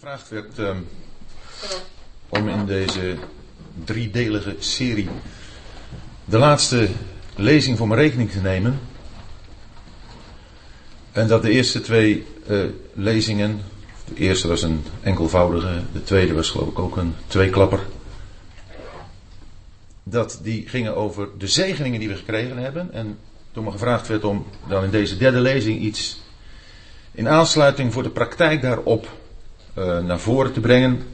gevraagd werd um, om in deze driedelige serie de laatste lezing voor mijn rekening te nemen. En dat de eerste twee uh, lezingen, de eerste was een enkelvoudige, de tweede was geloof ik ook een tweeklapper. Dat die gingen over de zegeningen die we gekregen hebben. En toen me gevraagd werd om dan in deze derde lezing iets in aansluiting voor de praktijk daarop uh, naar voren te brengen.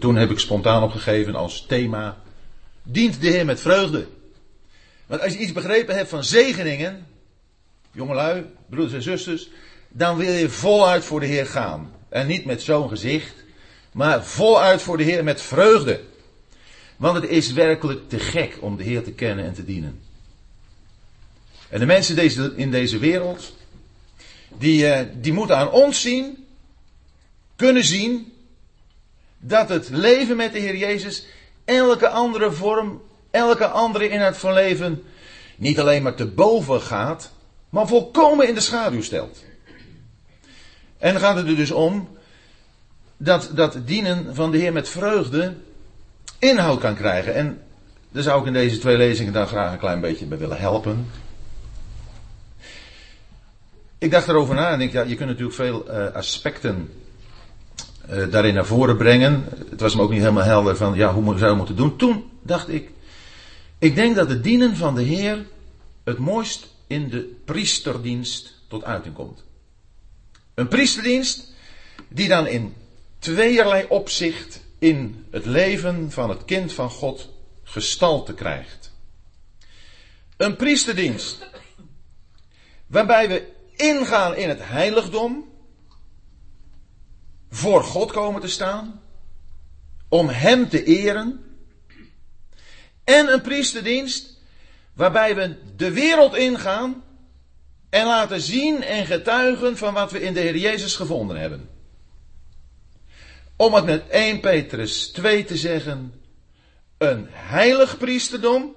Toen heb ik spontaan opgegeven als thema: Dient de Heer met vreugde. Want als je iets begrepen hebt van zegeningen, jongelui, broeders en zusters, dan wil je voluit voor de Heer gaan. En niet met zo'n gezicht, maar voluit voor de Heer met vreugde. Want het is werkelijk te gek om de Heer te kennen en te dienen. En de mensen in deze wereld, die, uh, die moeten aan ons zien kunnen zien dat het leven met de Heer Jezus elke andere vorm, elke andere inhoud van leven niet alleen maar te boven gaat, maar volkomen in de schaduw stelt. En dan gaat het er dus om dat dat dienen van de Heer met vreugde inhoud kan krijgen. En daar zou ik in deze twee lezingen dan graag een klein beetje bij willen helpen. Ik dacht erover na en denk, ja, je kunt natuurlijk veel uh, aspecten uh, daarin naar voren brengen. Het was me ook niet helemaal helder van, ja, hoe zou je moeten doen. Toen dacht ik, ik denk dat het dienen van de Heer het mooist in de priesterdienst tot uiting komt. Een priesterdienst die dan in tweeërlei opzicht in het leven van het kind van God gestalte krijgt. Een priesterdienst waarbij we ingaan in het heiligdom, voor God komen te staan, om Hem te eren, en een priesterdienst waarbij we de wereld ingaan en laten zien en getuigen van wat we in de Heer Jezus gevonden hebben. Om het met 1 Petrus 2 te zeggen, een heilig priesterdom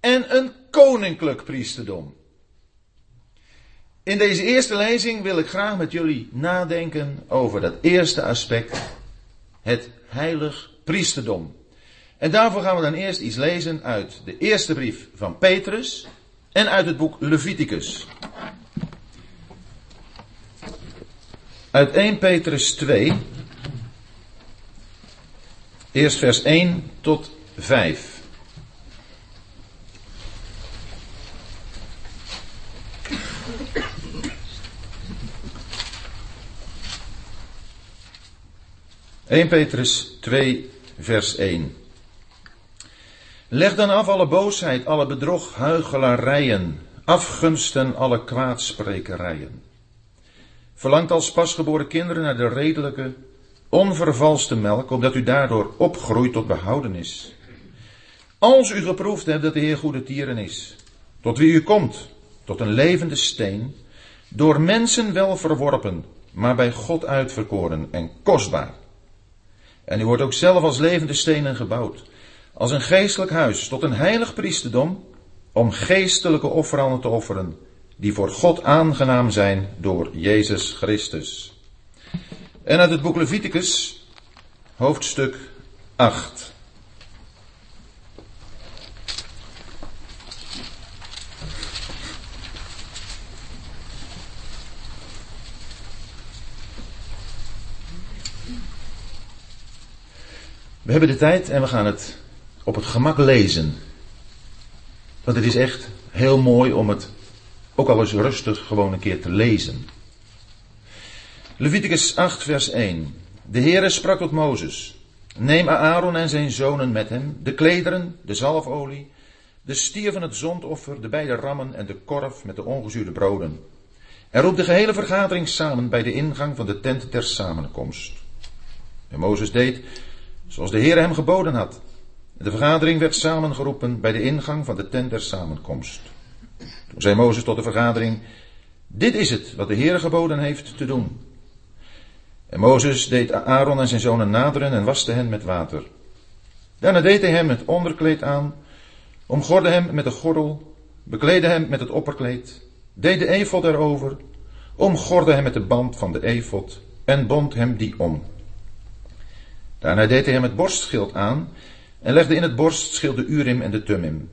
en een koninklijk priesterdom. In deze eerste lezing wil ik graag met jullie nadenken over dat eerste aspect, het heilig priesterdom. En daarvoor gaan we dan eerst iets lezen uit de eerste brief van Petrus en uit het boek Leviticus. Uit 1 Petrus 2, eerst vers 1 tot 5. 1 Petrus 2, vers 1. Leg dan af alle boosheid, alle bedrog, huichelarijen, afgunsten, alle kwaadsprekerijen. Verlangt als pasgeboren kinderen naar de redelijke, onvervalste melk, opdat u daardoor opgroeit tot behoudenis. Als u geproefd hebt dat de Heer goede tieren is, tot wie u komt, tot een levende steen, door mensen wel verworpen, maar bij God uitverkoren en kostbaar. En u wordt ook zelf als levende stenen gebouwd. Als een geestelijk huis tot een heilig priesterdom. Om geestelijke offeranden te offeren. Die voor God aangenaam zijn door Jezus Christus. En uit het boek Leviticus, hoofdstuk 8. We hebben de tijd en we gaan het op het gemak lezen. Want het is echt heel mooi om het ook al eens rustig gewoon een keer te lezen. Leviticus 8, vers 1. De Heere sprak tot Mozes. Neem Aaron en zijn zonen met hem, de klederen, de zalfolie, de stier van het zondoffer, de beide rammen en de korf met de ongezuurde broden. En roep de gehele vergadering samen bij de ingang van de tent der samenkomst. En Mozes deed zoals de Heer hem geboden had. De vergadering werd samengeroepen bij de ingang van de tent der samenkomst. Toen zei Mozes tot de vergadering, dit is het wat de Heer geboden heeft te doen. En Mozes deed Aaron en zijn zonen naderen en waste hen met water. Daarna deed hij hem het onderkleed aan, omgorde hem met de gordel, bekleedde hem met het opperkleed, deed de efod erover, omgorde hem met de band van de efod en bond hem die om. Daarna deed hij hem het borstschild aan en legde in het borstschild de Urim en de Tumim.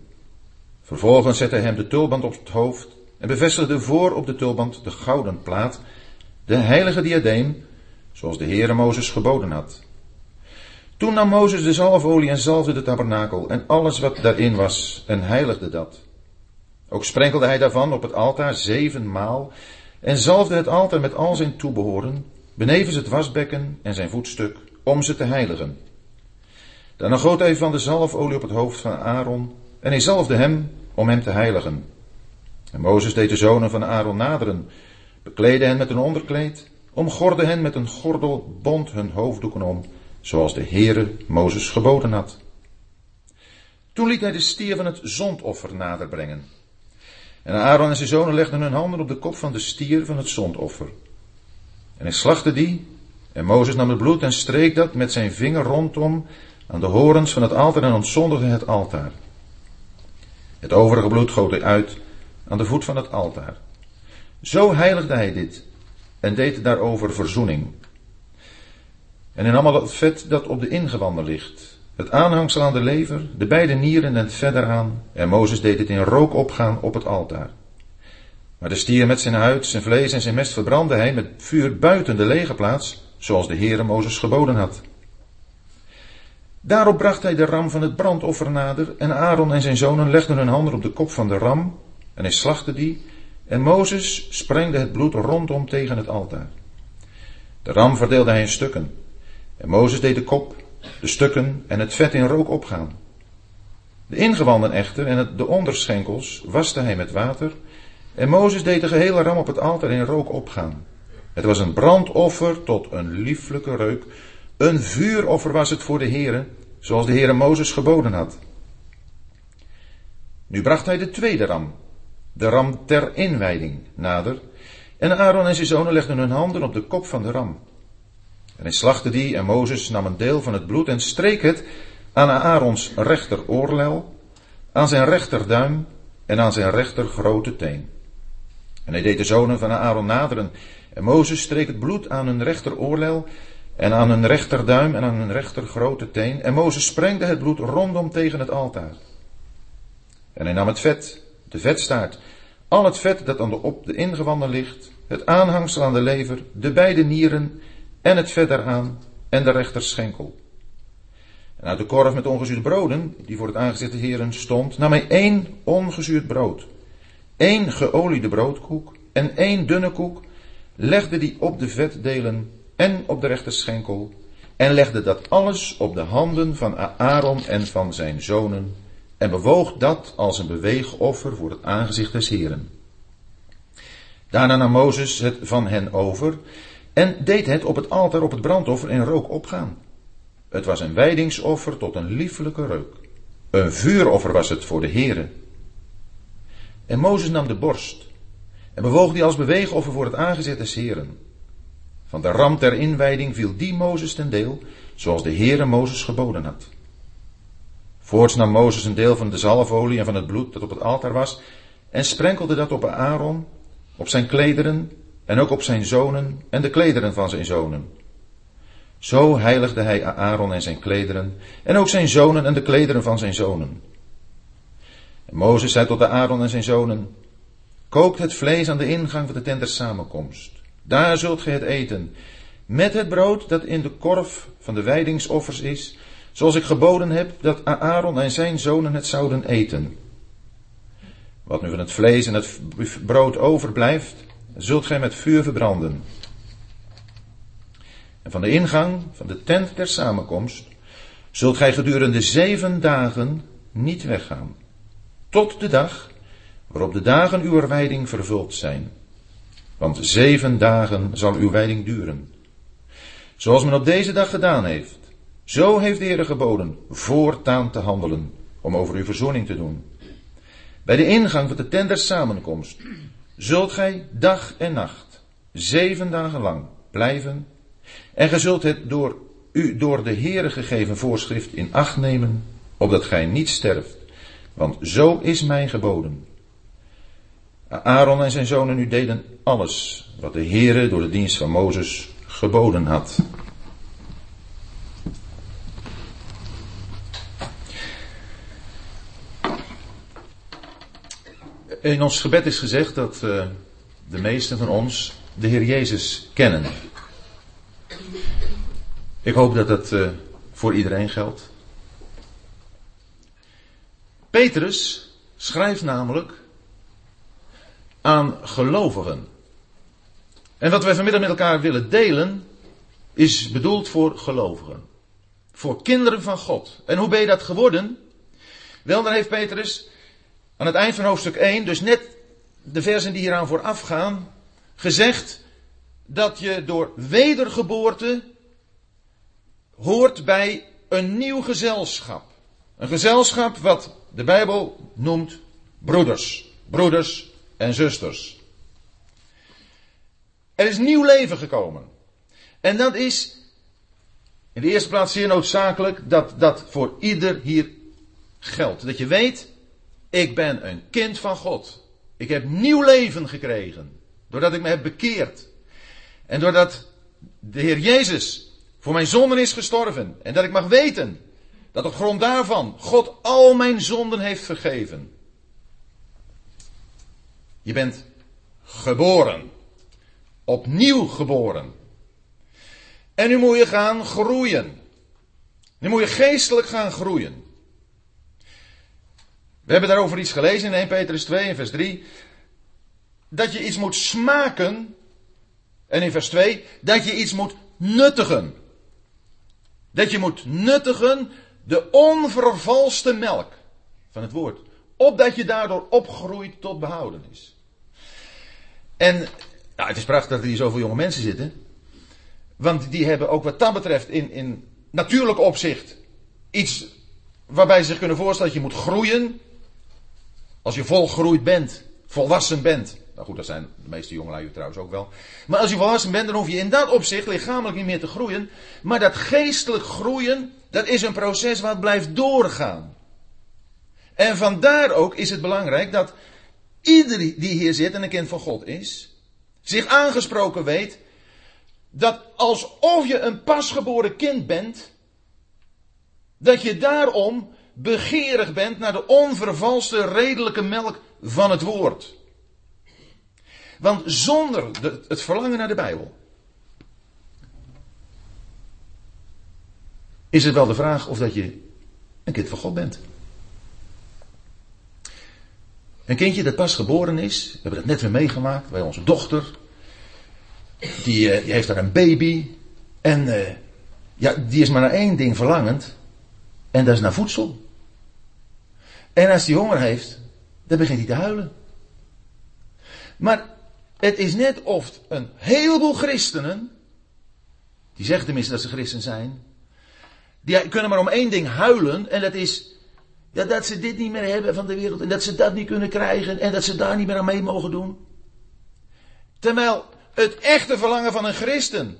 Vervolgens zette hij hem de tulband op het hoofd en bevestigde voor op de tulband de gouden plaat, de heilige diadeem, zoals de Heere Mozes geboden had. Toen nam Mozes de zalfolie en zalfde de tabernakel en alles wat daarin was en heiligde dat. Ook sprenkelde hij daarvan op het altaar zevenmaal en zalfde het altaar met al zijn toebehoren, benevens het wasbekken en zijn voetstuk, om ze te heiligen. Daarna goot hij van de zalfolie op het hoofd van Aaron en hij zalfde hem om hem te heiligen. En Mozes deed de zonen van Aaron naderen, bekleedde hen met een onderkleed, omgorde hen met een gordel, bond hun hoofddoeken om, zoals de Heere Mozes geboden had. Toen liet hij de stier van het zondoffer naderbrengen. En Aaron en zijn zonen legden hun handen op de kop van de stier van het zondoffer. En hij slachtte die, en Mozes nam het bloed en streek dat met zijn vinger rondom aan de horens van het altaar en ontzondigde het altaar. Het overige bloed goot hij uit aan de voet van het altaar. Zo heiligde hij dit en deed daarover verzoening. En hij nam al het vet dat op de ingewanden ligt, het aanhangsel aan de lever, de beide nieren en het verder aan, en Mozes deed het in rook opgaan op het altaar. Maar de stier met zijn huid, zijn vlees en zijn mest verbrandde hij met vuur buiten de lege plaats, zoals de Heere Mozes geboden had. Daarop bracht hij de ram van het brandoffer nader, en Aaron en zijn zonen legden hun handen op de kop van de ram, en hij slachtte die, en Mozes sprengde het bloed rondom tegen het altaar. De ram verdeelde hij in stukken, en Mozes deed de kop, de stukken en het vet in rook opgaan. De ingewanden echter en de onderschenkels waste hij met water, en Mozes deed de gehele ram op het altaar in rook opgaan. Het was een brandoffer tot een lieflijke reuk, een vuuroffer was het voor de Heere, zoals de Heere Mozes geboden had. Nu bracht hij de tweede ram, de ram ter inwijding, nader, en Aaron en zijn zonen legden hun handen op de kop van de ram. En hij slachtte die en Mozes nam een deel van het bloed en streek het aan Aarons rechter oorlel, aan zijn rechterduim en aan zijn rechter grote teen. En hij deed de zonen van Aaron naderen en Mozes streek het bloed aan hun rechter oorlel en aan hun rechterduim en aan hun rechter grote teen. En Mozes sprengde het bloed rondom tegen het altaar. En hij nam het vet, de vetstaart, al het vet dat aan de op de ingewanden ligt, het aanhangsel aan de lever, de beide nieren en het vet eraan en de rechterschenkel. En uit de korf met ongezuurd broden, die voor het aangezicht des heren stond, nam hij één ongezuurd brood, één geoliede broodkoek en één dunne koek, legde die op de vetdelen en op de rechterschenkel, en legde dat alles op de handen van Aaron en van zijn zonen, en bewoog dat als een beweegoffer voor het aangezicht des heren. Daarna nam Mozes het van hen over en deed het op het altaar op het brandoffer in rook opgaan. Het was een wijdingsoffer tot een liefelijke reuk. Een vuuroffer was het voor de Heere. En Mozes nam de borst en bewoog die als beweegoffer voor het aangezicht des Heren. Van de ram ter inwijding viel die Mozes ten deel, zoals de Heere Mozes geboden had. Voorts nam Mozes een deel van de zalfolie en van het bloed dat op het altaar was, en sprenkelde dat op Aaron, op zijn klederen en ook op zijn zonen en de klederen van zijn zonen. Zo heiligde hij Aaron en zijn klederen, en ook zijn zonen en de klederen van zijn zonen. En Mozes zei tot Aaron en zijn zonen, kookt het vlees aan de ingang van de tent der samenkomst. Daar zult gij het eten, met het brood dat in de korf van de wijdingsoffers is, zoals ik geboden heb dat Aaron en zijn zonen het zouden eten. Wat nu van het vlees en het brood overblijft, zult gij met vuur verbranden. En van de ingang van de tent der samenkomst zult gij gedurende zeven dagen niet weggaan, tot de dag waarop de dagen uw wijding vervuld zijn. Want zeven dagen zal uw wijding duren. Zoals men op deze dag gedaan heeft, zo heeft de Heer geboden voortaan te handelen om over uw verzoening te doen. Bij de ingang van de tent der samenkomst zult gij dag en nacht, zeven dagen lang, blijven. En gij zult het door u door de Heere gegeven voorschrift in acht nemen, opdat gij niet sterft. Want zo is mij geboden. Aaron en zijn zonen nu deden alles wat de Heere door de dienst van Mozes geboden had. In ons gebed is gezegd dat uh, de meesten van ons de Heer Jezus kennen. Ik hoop dat dat uh, voor iedereen geldt. Petrus schrijft namelijk aan gelovigen. En wat wij vanmiddag met elkaar willen delen, is bedoeld voor gelovigen. Voor kinderen van God. En hoe ben je dat geworden? Wel, dan heeft Petrus aan het eind van hoofdstuk 1, dus net de versen die hieraan vooraf gaan, gezegd dat je door wedergeboorte hoort bij een nieuw gezelschap. Een gezelschap wat de Bijbel noemt broeders. Broeders en zusters. Er is nieuw leven gekomen. En dat is in de eerste plaats zeer noodzakelijk dat dat voor ieder hier geldt. Dat je weet, ik ben een kind van God. Ik heb nieuw leven gekregen. Doordat ik me heb bekeerd. En doordat de Heer Jezus voor mijn zonden is gestorven. En dat ik mag weten dat op grond daarvan God al mijn zonden heeft vergeven. Je bent geboren. Opnieuw geboren. En nu moet je gaan groeien. Nu moet je geestelijk gaan groeien. We hebben daarover iets gelezen in 1 Petrus 2 en vers 3. Dat je iets moet smaken. En in vers 2 dat je iets moet nuttigen. Dat je moet nuttigen de onvervalste melk van het woord. Opdat je daardoor opgroeit tot behoudenis. En nou, het is prachtig dat er hier zoveel jonge mensen zitten. Want die hebben ook wat dat betreft in, in natuurlijk opzicht iets waarbij ze zich kunnen voorstellen dat je moet groeien. Als je volgroeid bent, volwassen bent. Nou goed, dat zijn de meeste jongelui trouwens ook wel. Maar als je volwassen bent, dan hoef je in dat opzicht lichamelijk niet meer te groeien. Maar dat geestelijk groeien, dat is een proces wat blijft doorgaan. En vandaar ook is het belangrijk dat iedereen die hier zit en een kind van God is, zich aangesproken weet dat alsof je een pasgeboren kind bent, dat je daarom begeerig bent naar de onvervalste redelijke melk van het woord. Want zonder de, het verlangen naar de Bijbel is het wel de vraag of dat je een kind van God bent. Een kindje dat pas geboren is, we hebben dat net weer meegemaakt bij onze dochter. Die, uh, die heeft daar een baby. En uh, ja, die is maar naar één ding verlangend. En dat is naar voedsel. En als hij honger heeft, dan begint hij te huilen. Maar het is net of een heleboel christenen, die zeggen tenminste dat ze christen zijn, die kunnen maar om één ding huilen en dat is ja, dat ze dit niet meer hebben van de wereld en dat ze dat niet kunnen krijgen en dat ze daar niet meer aan mee mogen doen. Terwijl het echte verlangen van een christen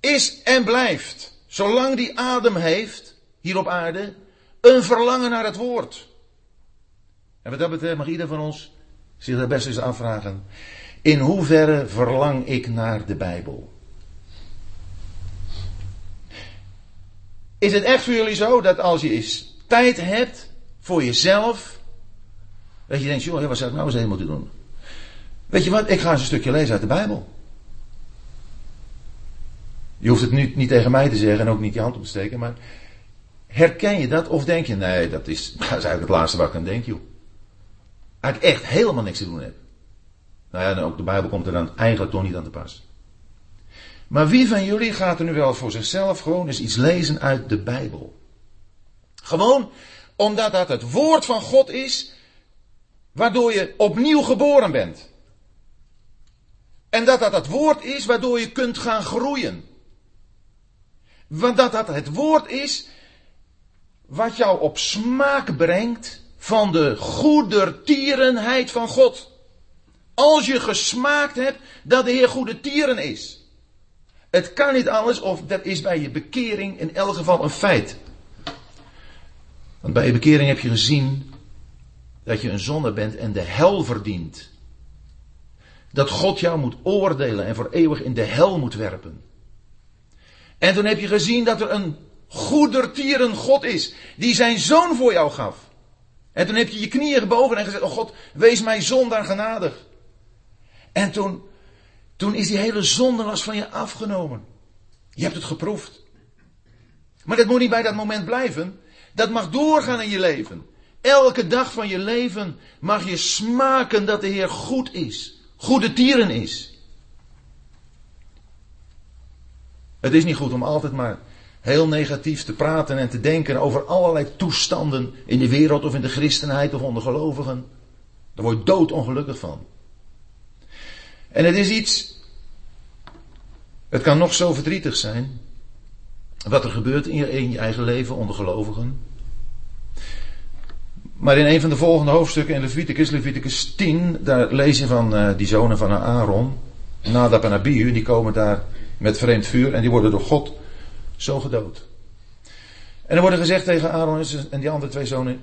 is en blijft, zolang die adem heeft, hier op aarde, een verlangen naar het woord. En wat dat betreft mag ieder van ons zich daar best eens afvragen. In hoeverre verlang ik naar de Bijbel? Is het echt voor jullie zo dat als je eens tijd hebt voor jezelf, dat je denkt, joh, wat zou ik nou eens even moeten doen? Weet je wat, ik ga eens een stukje lezen uit de Bijbel. Je hoeft het nu niet tegen mij te zeggen en ook niet je hand op te steken, maar herken je dat of denk je, nee, dat is, eigenlijk het laatste wat ik aan denk, joh. Eigenlijk echt helemaal niks te doen heb. Nou ja, ook de Bijbel komt er dan eigenlijk toch niet aan te pas. Maar wie van jullie gaat er nu wel voor zichzelf gewoon eens iets lezen uit de Bijbel? Gewoon omdat dat het woord van God is, waardoor je opnieuw geboren bent. En dat dat het woord is waardoor je kunt gaan groeien. Want dat dat het woord is wat jou op smaak brengt van de goedertierenheid van God. Als je gesmaakt hebt dat de Heer goede tieren is. Het kan niet anders of dat is bij je bekering in elk geval een feit. Want bij je bekering heb je gezien dat je een zonde bent en de hel verdient. dat God jou moet oordelen en voor eeuwig in de hel moet werpen. En toen heb je gezien dat er een goedertieren God is, die zijn zoon voor jou gaf. En toen heb je je knieën gebogen en gezegd, oh God, wees mij zondaar genadig. En toen, toen is die hele zondelast van je afgenomen. Je hebt het geproefd. Maar dat moet niet bij dat moment blijven. Dat mag doorgaan in je leven. Elke dag van je leven mag je smaken dat de Heer goed is. Goede tieren is. Het is niet goed om altijd maar heel negatief te praten en te denken over allerlei toestanden in de wereld of in de christenheid of onder gelovigen. Daar word je doodongelukkig van. En het is iets, het kan nog zo verdrietig zijn, wat er gebeurt in je, in eigen leven onder gelovigen. Maar in een van de volgende hoofdstukken in Leviticus, Leviticus 10, daar lees je van uh, die zonen van Aaron, Nadab en Abihu, die komen daar met vreemd vuur en die worden door God zo gedood. En er wordt gezegd tegen Aaron en die andere twee zonen,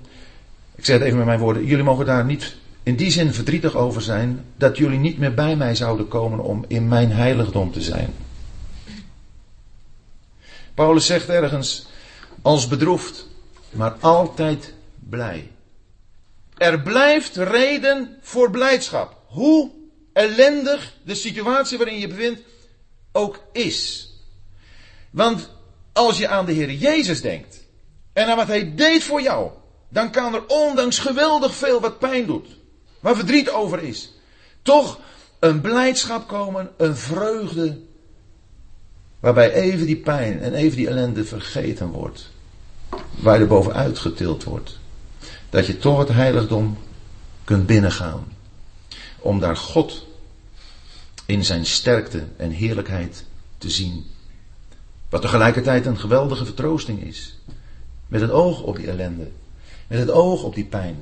ik zeg het even met mijn woorden, jullie mogen daar niet in die zin verdrietig over zijn dat jullie niet meer bij mij zouden komen om in mijn heiligdom te zijn. Paulus zegt ergens, als bedroefd, maar altijd blij. Er blijft reden voor blijdschap. Hoe ellendig de situatie waarin je bevindt ook is. Want als je aan de Heer Jezus denkt en aan wat Hij deed voor jou, dan kan er ondanks geweldig veel wat pijn doet, waar verdriet over is, toch een blijdschap komen, een vreugde, waarbij even die pijn en even die ellende vergeten wordt, waar je er bovenuit getild wordt dat je toch het heiligdom kunt binnengaan. Om daar God in zijn sterkte en heerlijkheid te zien. Wat tegelijkertijd een geweldige vertroosting is. Met het oog op die ellende. Met het oog op die pijn.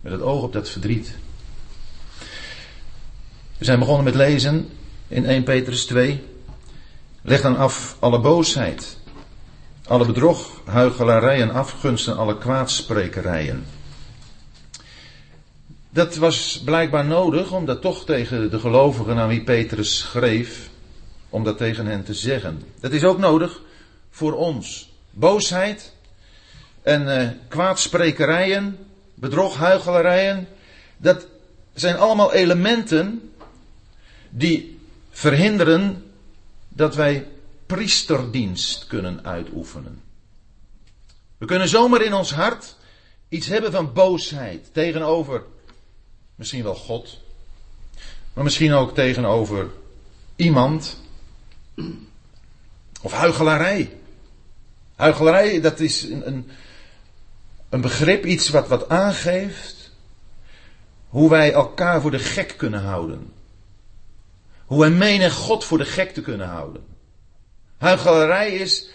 Met het oog op dat verdriet. We zijn begonnen met lezen in 1 Petrus 2. Leg dan af alle boosheid, alle bedrog, huichelarij en afgunst en alle kwaadsprekerijen. Dat was blijkbaar nodig om dat toch tegen de gelovigen aan wie Petrus schreef, om dat tegen hen te zeggen. Dat is ook nodig voor ons. Boosheid en uh, kwaadsprekerijen, bedrog, huichelarijen, dat zijn allemaal elementen die verhinderen dat wij priesterdienst kunnen uitoefenen. We kunnen zomaar in ons hart iets hebben van boosheid tegenover misschien wel God, maar misschien ook tegenover iemand. Of huigelarij. Huigelarij, dat is een, een, een begrip, iets wat, wat aangeeft hoe wij elkaar voor de gek kunnen houden. Hoe wij menen God voor de gek te kunnen houden. Huichelarij is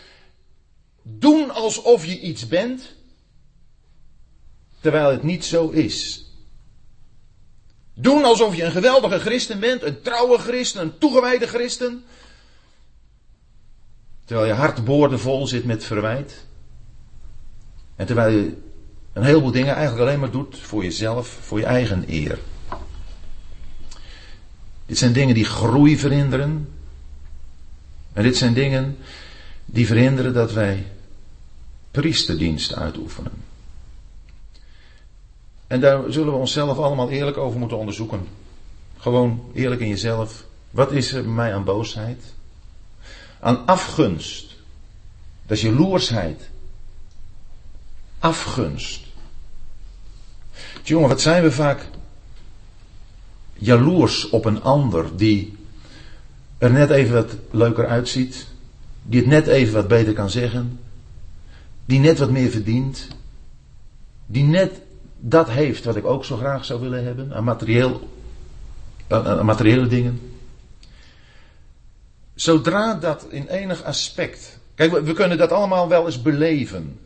doen alsof je iets bent, terwijl het niet zo is. Doen alsof je een geweldige christen bent, een trouwe christen, een toegewijde christen. Terwijl je hart boordevol zit met verwijt. En terwijl je een heleboel dingen eigenlijk alleen maar doet voor jezelf, voor je eigen eer. Dit zijn dingen die groei verhinderen, en dit zijn dingen die verhinderen dat wij priesterdienst uitoefenen. En daar zullen we onszelf allemaal eerlijk over moeten onderzoeken. Gewoon eerlijk in jezelf. Wat is er bij mij aan boosheid? Aan afgunst. Dat is jaloersheid. Afgunst. Jongen, wat zijn we vaak jaloers op een ander die er net even wat leuker uitziet, die het net even wat beter kan zeggen, die net wat meer verdient, die net dat heeft wat ik ook zo graag zou willen hebben, aan, materieel, aan materiële dingen. Zodra dat in enig aspect. Kijk, we, kunnen dat allemaal wel eens beleven.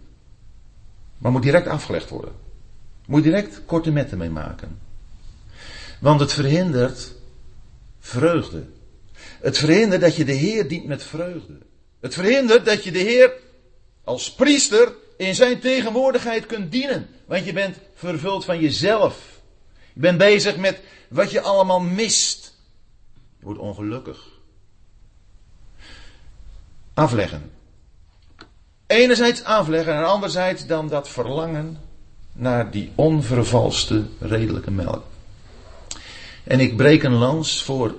Maar moet direct afgelegd worden. Moet direct korte metten mee maken. Want het verhindert vreugde. Het verhindert dat je de Heer dient met vreugde. Het verhindert dat je de Heer als priester in zijn tegenwoordigheid kunt dienen. Want je bent vervuld van jezelf. Je bent bezig met wat je allemaal mist. Je wordt ongelukkig. Afleggen. Enerzijds afleggen en anderzijds dan dat verlangen naar die onvervalste redelijke melk. En ik breek een lans voor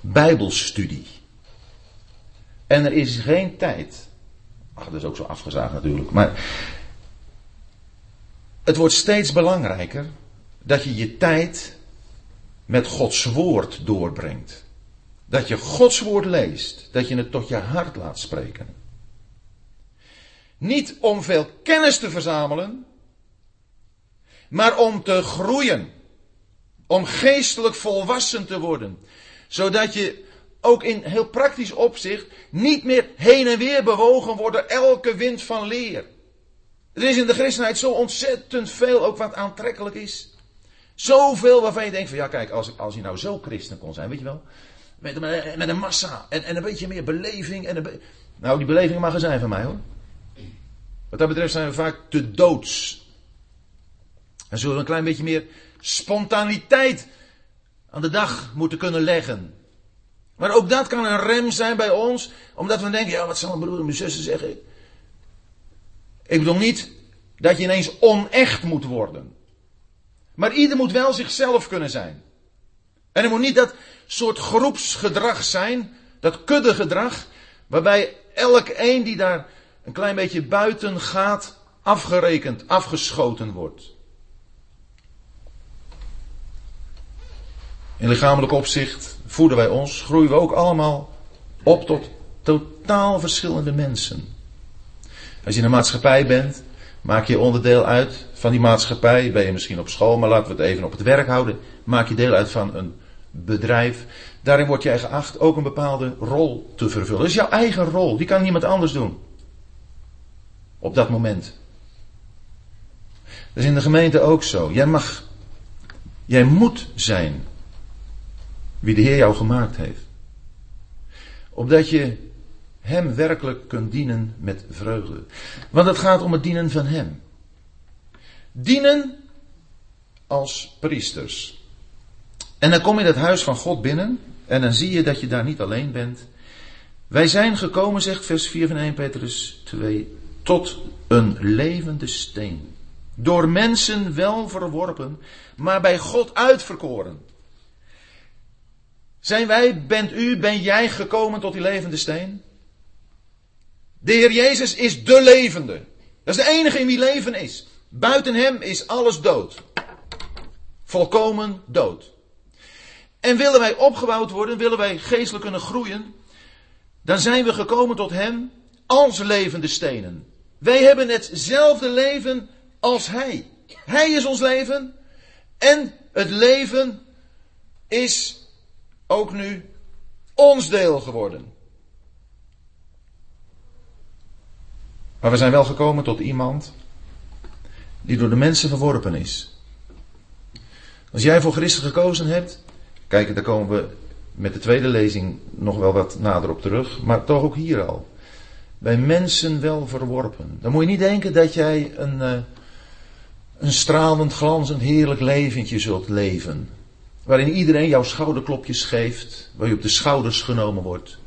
Bijbelstudie. En er is geen tijd. Ach, dat is ook zo afgezaagd natuurlijk. Maar het wordt steeds belangrijker dat je je tijd met Gods woord doorbrengt. Dat je Gods woord leest. Dat je het tot je hart laat spreken. Niet om veel kennis te verzamelen, maar om te groeien. Om geestelijk volwassen te worden. Zodat je ook in heel praktisch opzicht niet meer heen en weer bewogen wordt door elke wind van leer. Er is in de christenheid zo ontzettend veel ook wat aantrekkelijk is. Zoveel waarvan je denkt van ja kijk, als, als je nou zo christen kon zijn, weet je wel. Met, met een massa en, en een beetje meer beleving. En nou die beleving mag er zijn van mij hoor. Wat dat betreft zijn we vaak te doods. En zullen we een klein beetje meer spontaniteit aan de dag moeten kunnen leggen. Maar ook dat kan een rem zijn bij ons, omdat we denken, ja wat zal mijn broer en mijn zussen zeggen. Ik bedoel niet dat je ineens onecht moet worden. Maar ieder moet wel zichzelf kunnen zijn. En er moet niet dat soort groepsgedrag zijn, dat kuddegedrag, waarbij elk een die daar een klein beetje buiten gaat, afgerekend, afgeschoten wordt. In lichamelijk opzicht voeden wij ons, groeien we ook allemaal op tot totaal verschillende mensen. Als je in een maatschappij bent, maak je onderdeel uit van die maatschappij. Ben je misschien op school, maar laten we het even op het werk houden. Maak je deel uit van een bedrijf. Daarin word jij geacht ook een bepaalde rol te vervullen. Dat is jouw eigen rol, die kan niemand anders doen. Op dat moment. Dat is in de gemeente ook zo. Jij mag, jij moet zijn wie de Heer jou gemaakt heeft. Opdat je Hem werkelijk kunt dienen met vreugde. Want het gaat om het dienen van Hem. Dienen als priesters. En dan kom je dat huis van God binnen en dan zie je dat je daar niet alleen bent. Wij zijn gekomen, zegt vers 4 van 1 Petrus 2, tot een levende steen. Door mensen wel verworpen, maar bij God uitverkoren. Zijn wij, bent u, ben jij gekomen tot die levende steen? De Heer Jezus is de levende. Dat is de enige in wie leven is. Buiten hem is alles dood. Volkomen dood. En willen wij opgebouwd worden, willen wij geestelijk kunnen groeien, dan zijn we gekomen tot hem als levende stenen. Wij hebben hetzelfde leven als hij. Hij is ons leven en het leven is ook nu ons deel geworden. Maar we zijn wel gekomen tot iemand die door de mensen verworpen is. Als jij voor Christus gekozen hebt, kijk, daar komen we met de tweede lezing nog wel wat nader op terug, maar toch ook hier al. Bij mensen wel verworpen. Dan moet je niet denken dat jij een, uh, een stralend, glanzend, heerlijk leventje zult leven. Waarin iedereen jouw schouderklopjes geeft, waar je op de schouders genomen wordt,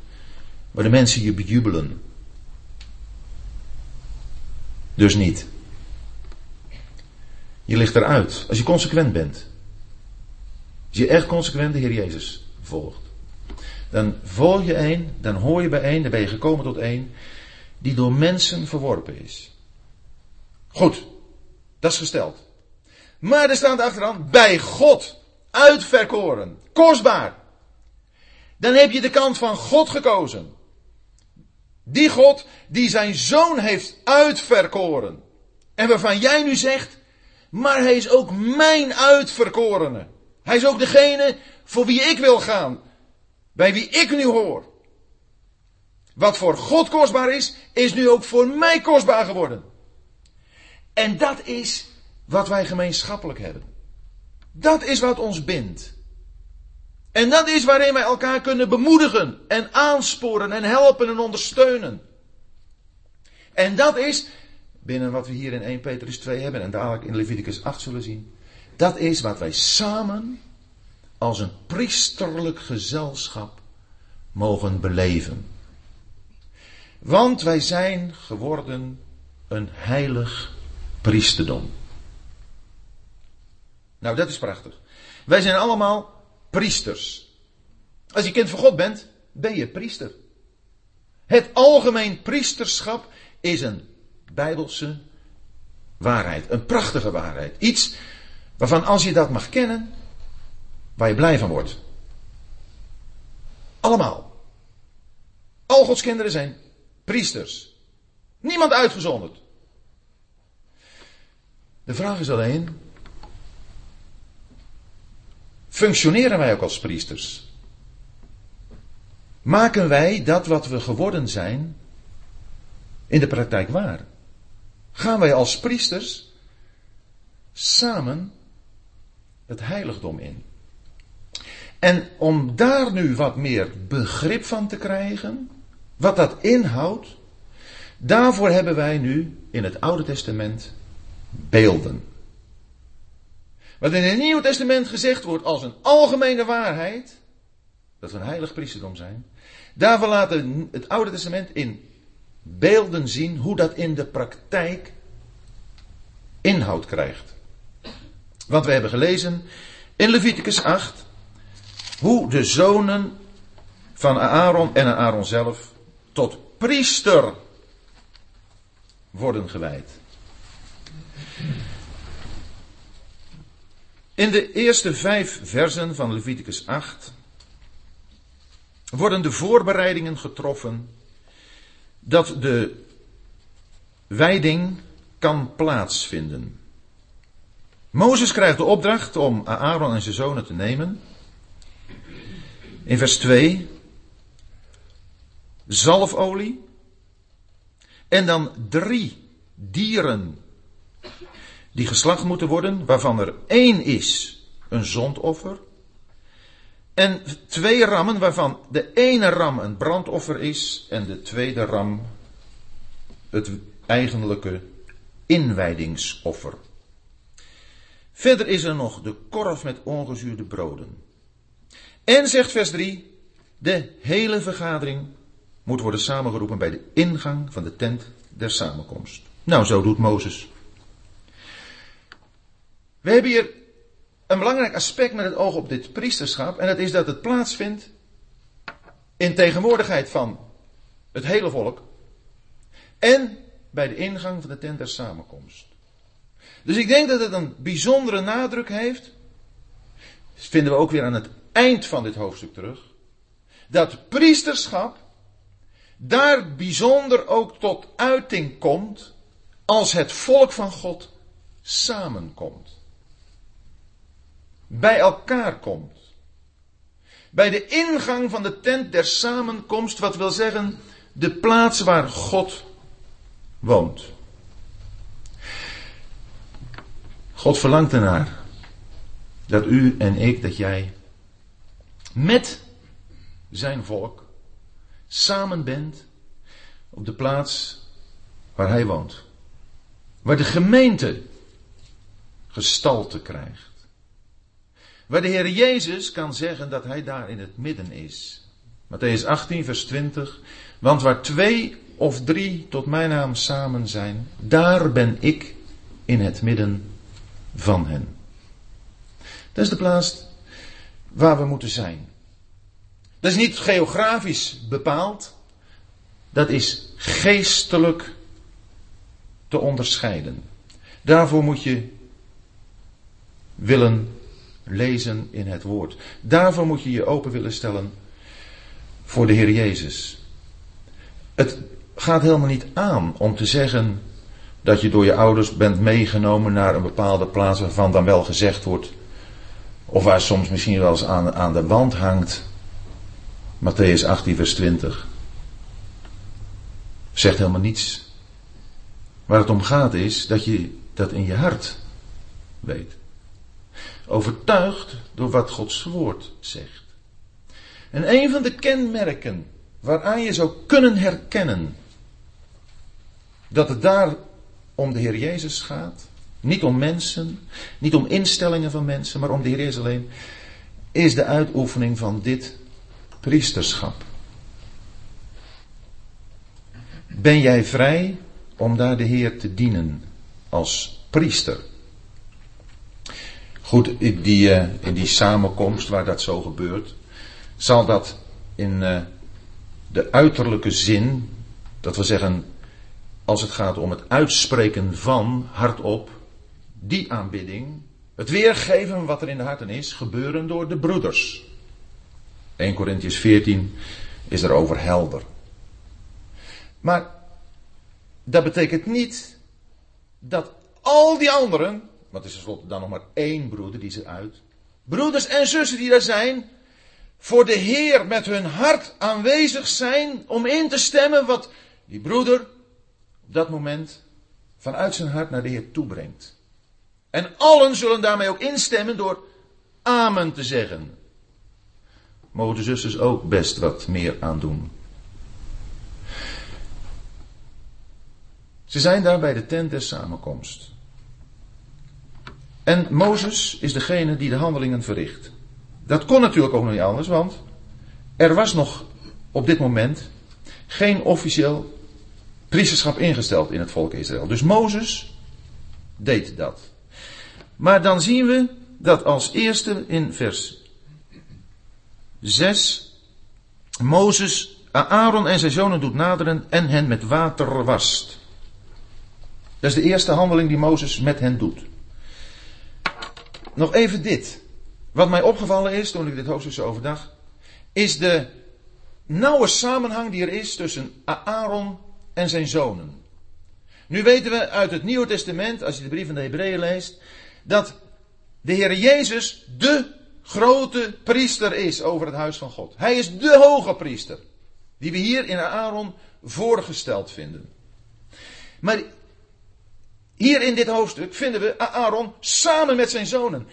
waar de mensen je bejubelen. Dus niet. Je ligt eruit als je consequent bent. Als je echt consequent de Heer Jezus volgt. Dan volg je een, dan hoor je bij één, dan ben je gekomen tot één, die door mensen verworpen is. Goed, dat is gesteld. Maar er staat achteraan, bij God uitverkoren, kostbaar. Dan heb je de kant van God gekozen. Die God die zijn zoon heeft uitverkoren. En waarvan jij nu zegt, maar hij is ook mijn uitverkorene. Hij is ook degene voor wie ik wil gaan. Bij wie ik nu hoor. Wat voor God kostbaar is, is nu ook voor mij kostbaar geworden. En dat is wat wij gemeenschappelijk hebben. Dat is wat ons bindt. En dat is waarin wij elkaar kunnen bemoedigen en aansporen en helpen en ondersteunen. En dat is, binnen wat we hier in 1 Petrus 2 hebben en dadelijk in Leviticus 8 zullen zien, dat is wat wij samen als een priesterlijk gezelschap mogen beleven. Want wij zijn geworden een heilig priesterdom. Nou, dat is prachtig. Wij zijn allemaal priesters. Als je kind van God bent, ben je priester. Het algemeen priesterschap is een bijbelse waarheid. Een prachtige waarheid. Iets waarvan als je dat mag kennen, waar je blij van wordt. Allemaal. Al Gods kinderen zijn priesters. Niemand uitgezonderd. De vraag is alleen, functioneren wij ook als priesters? Maken wij dat wat we geworden zijn in de praktijk waar? Gaan wij als priesters samen het heiligdom in? En om daar nu wat meer begrip van te krijgen, wat dat inhoudt, daarvoor hebben wij nu in het Oude Testament beelden. Wat in het Nieuwe Testament gezegd wordt als een algemene waarheid, dat we een heilig priesterdom zijn, daarvoor laat het Oude Testament in beelden zien hoe dat in de praktijk inhoud krijgt. Want we hebben gelezen in Leviticus 8 hoe de zonen van Aaron en Aaron zelf tot priester worden gewijd. In de eerste vijf versen van Leviticus 8 worden de voorbereidingen getroffen dat de wijding kan plaatsvinden. Mozes krijgt de opdracht om Aaron en zijn zonen te nemen. In vers 2 zalfolie en dan drie dieren die geslacht moeten worden, waarvan er één is een zondoffer. En twee rammen, waarvan de ene ram een brandoffer is en de tweede ram het eigenlijke inwijdingsoffer. Verder is er nog de korf met ongezuurde broden. En zegt vers 3, de hele vergadering moet worden samengeroepen bij de ingang van de tent der samenkomst. Nou, zo doet Mozes. We hebben hier een belangrijk aspect met het oog op dit priesterschap. En dat is dat het plaatsvindt in tegenwoordigheid van het hele volk. En bij de ingang van de tent der samenkomst. Dus ik denk dat het een bijzondere nadruk heeft. Dat vinden we ook weer aan het eind van dit hoofdstuk terug. Dat priesterschap daar bijzonder ook tot uiting komt als het volk van God samenkomt bij elkaar komt. Bij de ingang van de tent der samenkomst, wat wil zeggen de plaats waar God woont. God verlangt ernaar dat u en ik, dat jij met zijn volk samen bent op de plaats waar hij woont. Waar de gemeente gestalte krijgt. Waar de Heer Jezus kan zeggen dat hij daar in het midden is. Matthäus 18, vers 20. Want waar twee of drie tot mijn naam samen zijn, daar ben ik in het midden van hen. Dat is de plaats waar we moeten zijn. Dat is niet geografisch bepaald. Dat is geestelijk te onderscheiden. Daarvoor moet je willen lezen in het woord. Daarvoor moet je je open willen stellen voor de Heer Jezus. Het gaat helemaal niet aan om te zeggen dat je door je ouders bent meegenomen naar een bepaalde plaats waarvan dan wel gezegd wordt, of waar soms misschien wel eens aan, aan de wand hangt, Matthäus 18, vers 20. Zegt helemaal niets. Waar het om gaat is dat je dat in je hart weet. Overtuigd door wat Gods woord zegt. En een van de kenmerken waaraan je zou kunnen herkennen dat het daar om de Heer Jezus gaat, niet om mensen, niet om instellingen van mensen, maar om de Heer Jezus alleen. is de uitoefening van dit priesterschap. Ben jij vrij om daar de Heer te dienen als priester? Goed, in die, uh, in die samenkomst waar dat zo gebeurt, zal dat in uh, de uiterlijke zin, dat we zeggen, als het gaat om het uitspreken van hardop, die aanbidding, het weergeven wat er in de harten is, gebeuren door de broeders. 1 Corinthians 14 is erover helder. Maar dat betekent niet dat al die anderen, want er is tenslotte dan nog maar één broeder die ze uit, broeders en zussen die daar zijn, voor de Heer met hun hart aanwezig zijn om in te stemmen wat die broeder op dat moment vanuit zijn hart naar de Heer toebrengt. En allen zullen daarmee ook instemmen door Amen te zeggen. Mogen de zusters ook best wat meer aan doen. Ze zijn daar bij de tent der samenkomst. En Mozes is degene die de handelingen verricht. Dat kon natuurlijk ook nog niet anders, want er was nog op dit moment geen officieel priesterschap ingesteld in het volk Israël. Dus Mozes deed dat. Maar dan zien we dat als eerste in vers 6 Mozes Aaron en zijn zonen doet naderen en hen met water wast. Dat is de eerste handeling die Mozes met hen doet. Nog even dit. Wat mij opgevallen is toen ik dit hoofdstuk zo overdag, is de nauwe samenhang die er is tussen Aaron en zijn zonen. Nu weten we uit het Nieuwe Testament, als je de brief van de Hebreeën leest, dat de Heer Jezus de grote priester is over het huis van God. Hij is de hoge priester, die we hier in Aaron voorgesteld vinden. Maar hier in dit hoofdstuk vinden we Aaron samen met zijn zonen.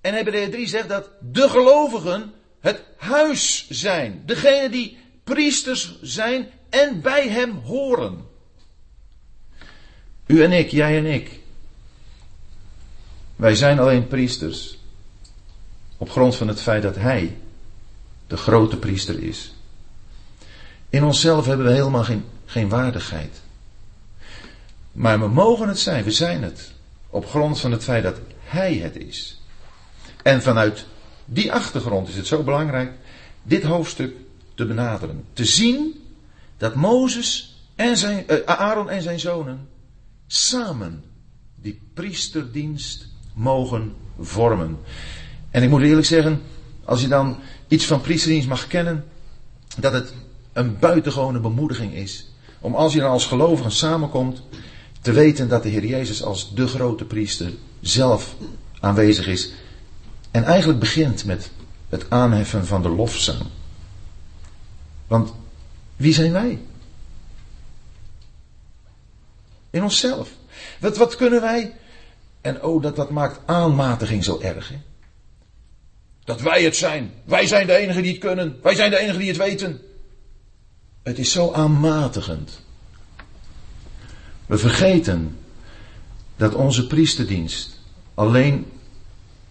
En Hebreeën 3 zegt dat de gelovigen het huis zijn. Degene die priesters zijn en bij hem horen. U en ik, jij en ik. Wij zijn alleen priesters. Op grond van het feit dat hij de grote priester is. In onszelf hebben we helemaal geen, geen waardigheid. Maar we mogen het zijn, we zijn het. Op grond van het feit dat Hij het is. En vanuit die achtergrond is het zo belangrijk dit hoofdstuk te benaderen. Te zien dat Mozes en zijn, uh, Aaron en zijn zonen samen die priesterdienst mogen vormen. En ik moet eerlijk zeggen, als je dan iets van priesterdienst mag kennen, dat het een buitengewone bemoediging is. Om als je dan als gelovige samenkomt, te weten dat de Heer Jezus als de grote priester zelf aanwezig is. En eigenlijk begint met het aanheffen van de lofzang. Want wie zijn wij? In onszelf. Wat, wat kunnen wij? En oh, dat, dat maakt aanmatiging zo erg. Hè? Dat wij het zijn. Wij zijn de enigen die het kunnen. Wij zijn de enigen die het weten. Het is zo aanmatigend. We vergeten dat onze priesterdienst alleen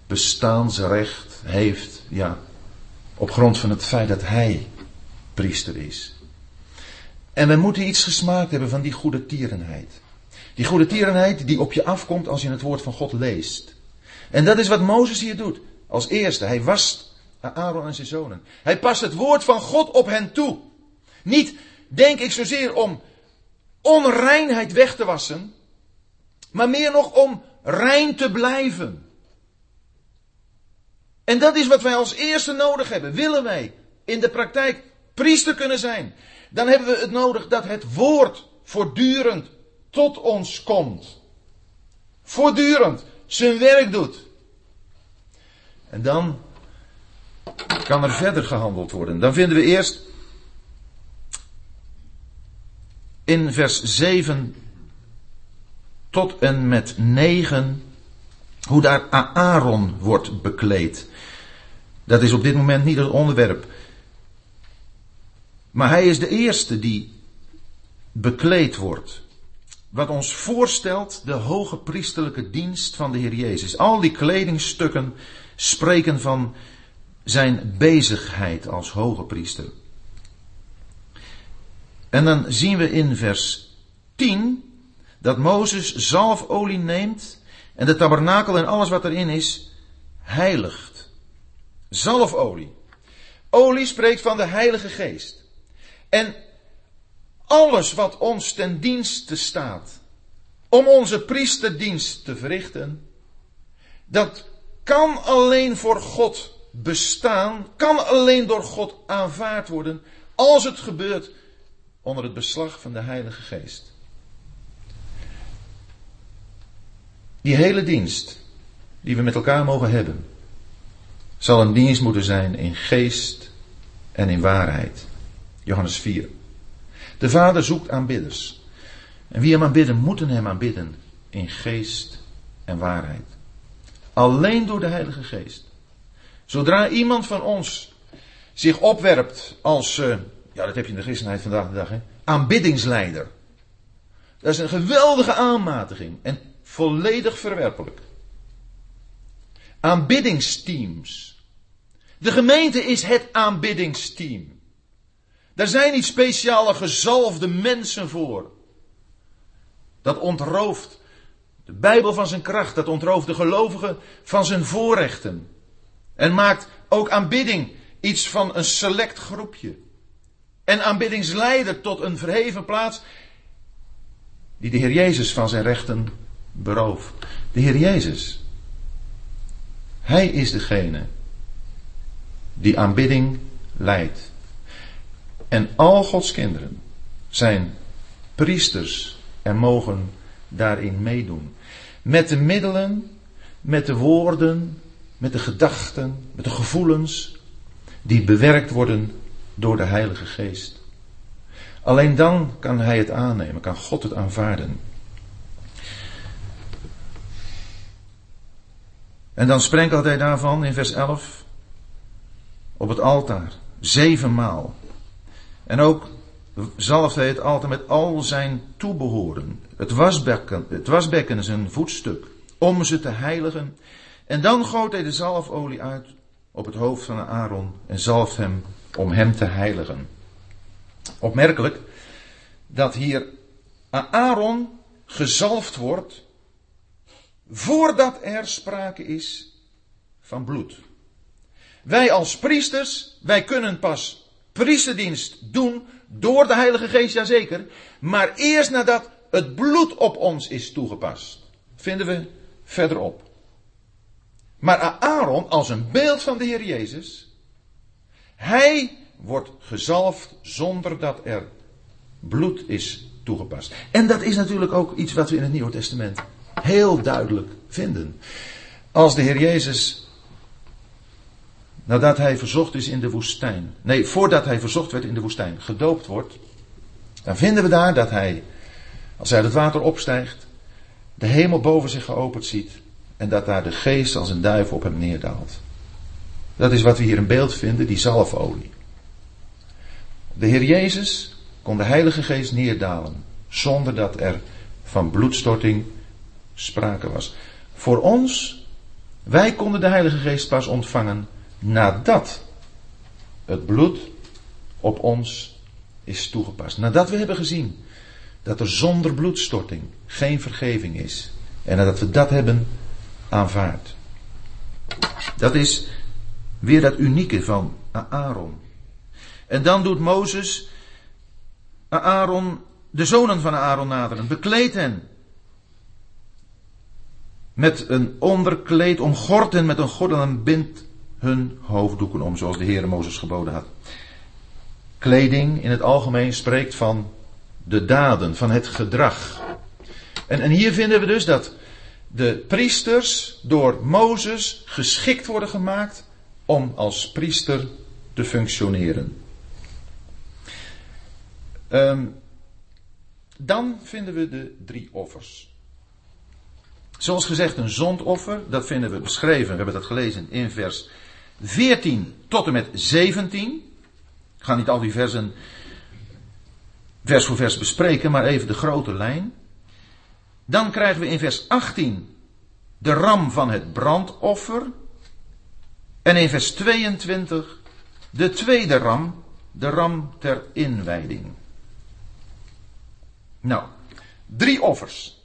bestaansrecht heeft, ja, op grond van het feit dat hij priester is. En we moeten iets gesmaakt hebben van die goede tierenheid. Die goede tierenheid die op je afkomt als je het woord van God leest. En dat is wat Mozes hier doet. Als eerste, hij wast Aaron en zijn zonen. Hij past het woord van God op hen toe. Niet, denk ik zozeer om onreinheid weg te wassen, maar meer nog om rein te blijven. En dat is wat wij als eerste nodig hebben. Willen wij in de praktijk priester kunnen zijn, dan hebben we het nodig dat het woord voortdurend tot ons komt. Voortdurend zijn werk doet. En dan kan er verder gehandeld worden. Dan vinden we eerst in vers 7 tot en met 9 hoe daar Aaron wordt bekleed. Dat is op dit moment niet het onderwerp. Maar hij is de eerste die bekleed wordt. Wat ons voorstelt de hoge priesterlijke dienst van de Heer Jezus. Al die kledingstukken spreken van zijn bezigheid als hoge priester. En dan zien we in vers 10 dat Mozes zalfolie neemt en de tabernakel en alles wat erin is heiligt. Zalfolie. Olie spreekt van de Heilige Geest. En alles wat ons ten dienste staat om onze priesterdienst te verrichten, dat kan alleen voor God bestaan, kan alleen door God aanvaard worden als het gebeurt onder het beslag van de Heilige Geest. Die hele dienst die we met elkaar mogen hebben, zal een dienst moeten zijn in geest en in waarheid. Johannes 4. De Vader zoekt aanbidders. En wie hem aanbidden, moeten hem aanbidden in geest en waarheid. Alleen door de Heilige Geest. Zodra iemand van ons zich opwerpt als, uh, ja dat heb je in de christenheid vandaag de dag, hè, aanbiddingsleider. Dat is een geweldige aanmatiging en volledig verwerpelijk. Aanbiddingsteams. De gemeente is het aanbiddingsteam. Daar zijn niet speciale gezalfde mensen voor. Dat ontrooft de Bijbel van zijn kracht. Dat ontrooft de gelovigen van zijn voorrechten. En maakt ook aanbidding iets van een select groepje. En aanbiddingsleider tot een verheven plaats die de Heer Jezus van zijn rechten berooft. De Heer Jezus. Hij is degene die aanbidding leidt. En al Gods kinderen zijn priesters en mogen daarin meedoen. Met de middelen, met de woorden, met de gedachten, met de gevoelens die bewerkt worden door de Heilige Geest. Alleen dan kan Hij het aannemen, kan God het aanvaarden. En dan spreekt hij daarvan in vers 11 op het altaar, zevenmaal. En ook zalft hij het altaar met al zijn toebehoren. Het wasbekken, het wasbekken is een voetstuk, om ze te heiligen. En dan goot hij de zalfolie uit op het hoofd van Aaron en zalft hem om hem te heiligen. Opmerkelijk dat hier Aaron gezalfd wordt voordat er sprake is van bloed. Wij als priesters, wij kunnen pas priesterdienst doen door de Heilige Geest, jazeker, maar eerst nadat het bloed op ons is toegepast. Vinden we verderop. Maar Aaron, als een beeld van de Heer Jezus, hij wordt gezalfd zonder dat er bloed is toegepast. En dat is natuurlijk ook iets wat we in het Nieuwe Testament heel duidelijk vinden. Als de Heer Jezus, nadat hij verzocht is in de woestijn, nee, voordat hij verzocht werd in de woestijn, gedoopt wordt, dan vinden we daar dat hij, als hij uit het water opstijgt, de hemel boven zich geopend ziet en dat daar de geest als een duif op hem neerdaalt. Dat is wat we hier in beeld vinden, die zalfolie. De Heer Jezus kon de Heilige Geest neerdalen, zonder dat er van bloedstorting sprake was. Voor ons, wij konden de Heilige Geest pas ontvangen nadat het bloed op ons is toegepast. Nadat we hebben gezien dat er zonder bloedstorting geen vergeving is. En nadat we dat hebben aanvaard. Dat is weer dat unieke van Aaron. En dan doet Mozes Aaron, de zonen van Aaron naderen, bekleed hen met een onderkleed, omgort hen met een gordel en bindt hun hoofddoeken om, zoals de Heer Mozes geboden had. Kleding in het algemeen spreekt van de daden, van het gedrag. En, en hier vinden we dus dat de priesters door Mozes geschikt worden gemaakt om als priester te functioneren. Um, dan vinden we de drie offers. Zoals gezegd, een zondoffer, dat vinden we beschreven, we hebben dat gelezen in vers 14 tot en met 17. Ik ga niet al die versen vers voor vers bespreken, maar even de grote lijn. Dan krijgen we in vers 18 de ram van het brandoffer. En in vers 22 de tweede ram, de ram ter inwijding. Nou, drie offers.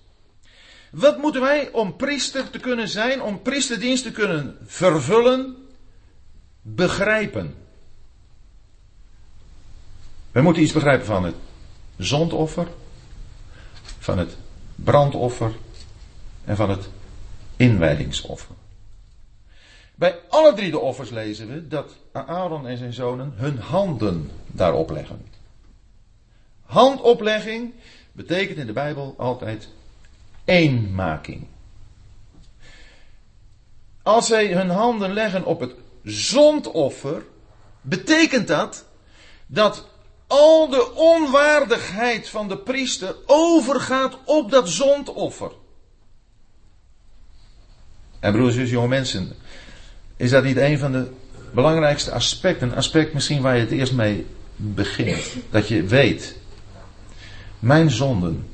Wat moeten wij om priester te kunnen zijn, om priesterdienst te kunnen vervullen, begrijpen? Wij moeten iets begrijpen van het zondoffer, van het brandoffer en van het inwijdingsoffer. Bij alle drie de offers lezen we dat Aaron en zijn zonen hun handen daarop leggen. Handoplegging betekent in de Bijbel altijd eenmaking. Als zij hun handen leggen op het zondoffer, betekent dat dat al de onwaardigheid van de priester overgaat op dat zondoffer. En broers en jonge mensen, is dat niet een van de belangrijkste aspecten? Een aspect misschien waar je het eerst mee begint. Dat je weet, mijn zonden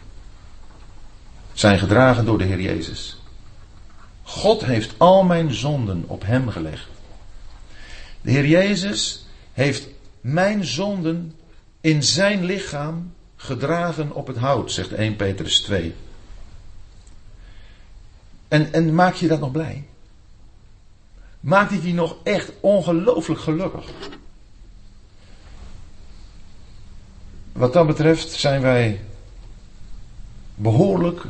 zijn gedragen door de Heer Jezus. God heeft al mijn zonden op Hem gelegd. De Heer Jezus heeft mijn zonden in zijn lichaam gedragen op het hout, zegt 1 Petrus 2. En, en maak je dat nog blij? Maakt dit je nog echt ongelooflijk gelukkig? Wat dat betreft zijn wij behoorlijk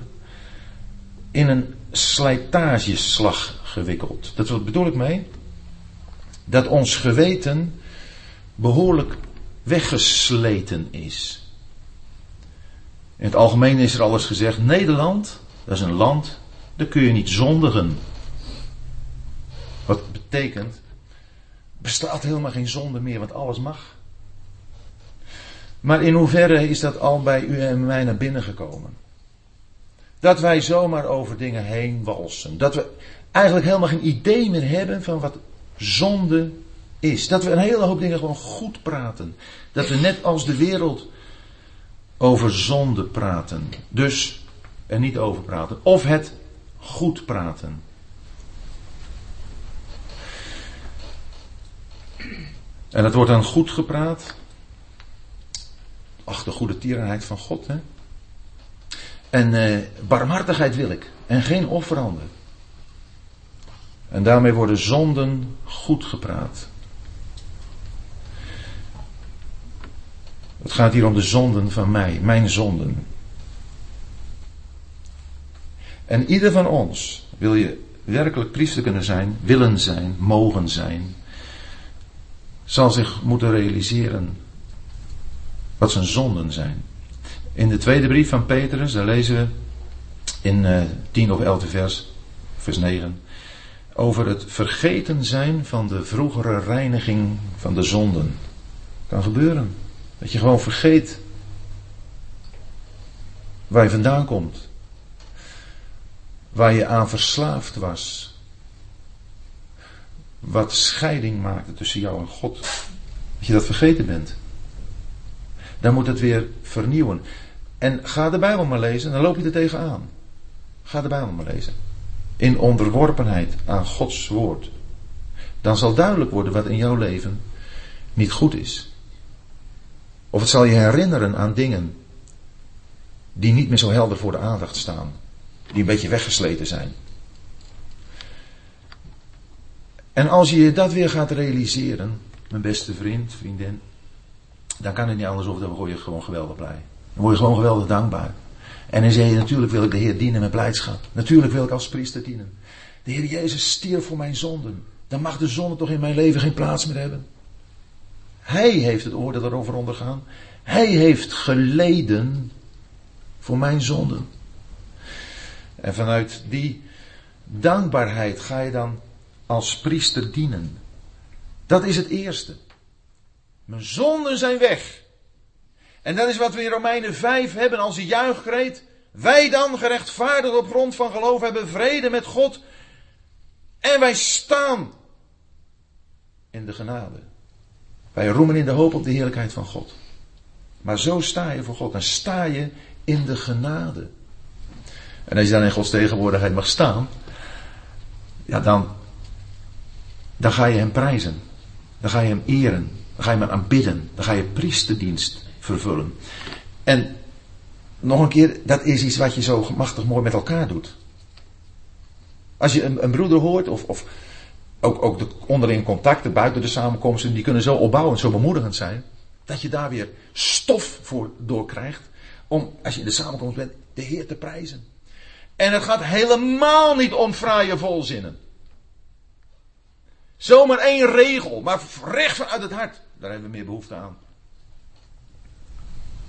in een slijtageslag gewikkeld. Dat bedoel ik mee? Dat ons geweten behoorlijk weggesleten is. In het algemeen is er alles gezegd: Nederland, dat is een land, daar kun je niet zondigen. Betekent, bestaat helemaal geen zonde meer, want alles mag. Maar in hoeverre is dat al bij u en mij naar binnen gekomen? Dat wij zomaar over dingen heen walsen. Dat we eigenlijk helemaal geen idee meer hebben van wat zonde is. Dat we een hele hoop dingen gewoon goed praten. Dat we net als de wereld over zonde praten. Dus er niet over praten. Of het goed praten. En het wordt dan goed gepraat. Ach, de goede tierenheid van God, hè. En eh, barmhartigheid wil ik. En geen offeranden. En daarmee worden zonden goed gepraat. Het gaat hier om de zonden van mij, mijn zonden. En ieder van ons, wil je werkelijk priester kunnen zijn, willen zijn, mogen zijn, zal zich moeten realiseren wat zijn zonden zijn. In de tweede brief van Petrus, daar lezen we in uh, 10 of 11 vers, vers 9, over het vergeten zijn van de vroegere reiniging van de zonden. Kan gebeuren. Dat je gewoon vergeet waar je vandaan komt. Waar je aan verslaafd was. Wat scheiding maakte tussen jou en God. Dat je dat vergeten bent. Dan moet het weer vernieuwen. En ga de Bijbel maar lezen, dan loop je er tegenaan. Ga de Bijbel maar lezen. In onderworpenheid aan Gods woord. Dan zal duidelijk worden wat in jouw leven niet goed is. Of het zal je herinneren aan dingen die niet meer zo helder voor de aandacht staan. Die een beetje weggesleten zijn. En als je dat weer gaat realiseren, mijn beste vriend, vriendin, dan kan het niet anders of dan word je gewoon geweldig blij. Dan word je gewoon geweldig dankbaar. En dan zeg je, natuurlijk wil ik de Heer dienen met blijdschap. Natuurlijk wil ik als priester dienen. De Heer Jezus stierf voor mijn zonden. Dan mag de zonde toch in mijn leven geen plaats meer hebben. Hij heeft het oordeel erover ondergaan. Hij heeft geleden voor mijn zonden. En vanuit die dankbaarheid ga je dan als priester dienen. Dat is het eerste. Mijn zonden zijn weg. En dat is wat we in Romeinen 5 hebben als een juichkreet. Wij dan gerechtvaardigd op grond van geloof hebben vrede met God. En wij staan in de genade. Wij roemen in de hoop op de heerlijkheid van God. Maar zo sta je voor God. Dan sta je in de genade. En als je dan in Gods tegenwoordigheid mag staan. Ja, dan dan ga je hem prijzen. Dan ga je hem eren. Dan ga je hem aanbidden. Dan ga je priesterdienst vervullen. En nog een keer, dat is iets wat je zo machtig mooi met elkaar doet. Als je een, een broeder hoort, of, of ook, ook de onderling contacten buiten de samenkomsten, die kunnen zo opbouwend, zo bemoedigend zijn, dat je daar weer stof voor doorkrijgt. Om, als je in de samenkomst bent, de Heer te prijzen. En het gaat helemaal niet om fraaie volzinnen. Zomaar één regel, maar recht vanuit het hart. Daar hebben we meer behoefte aan.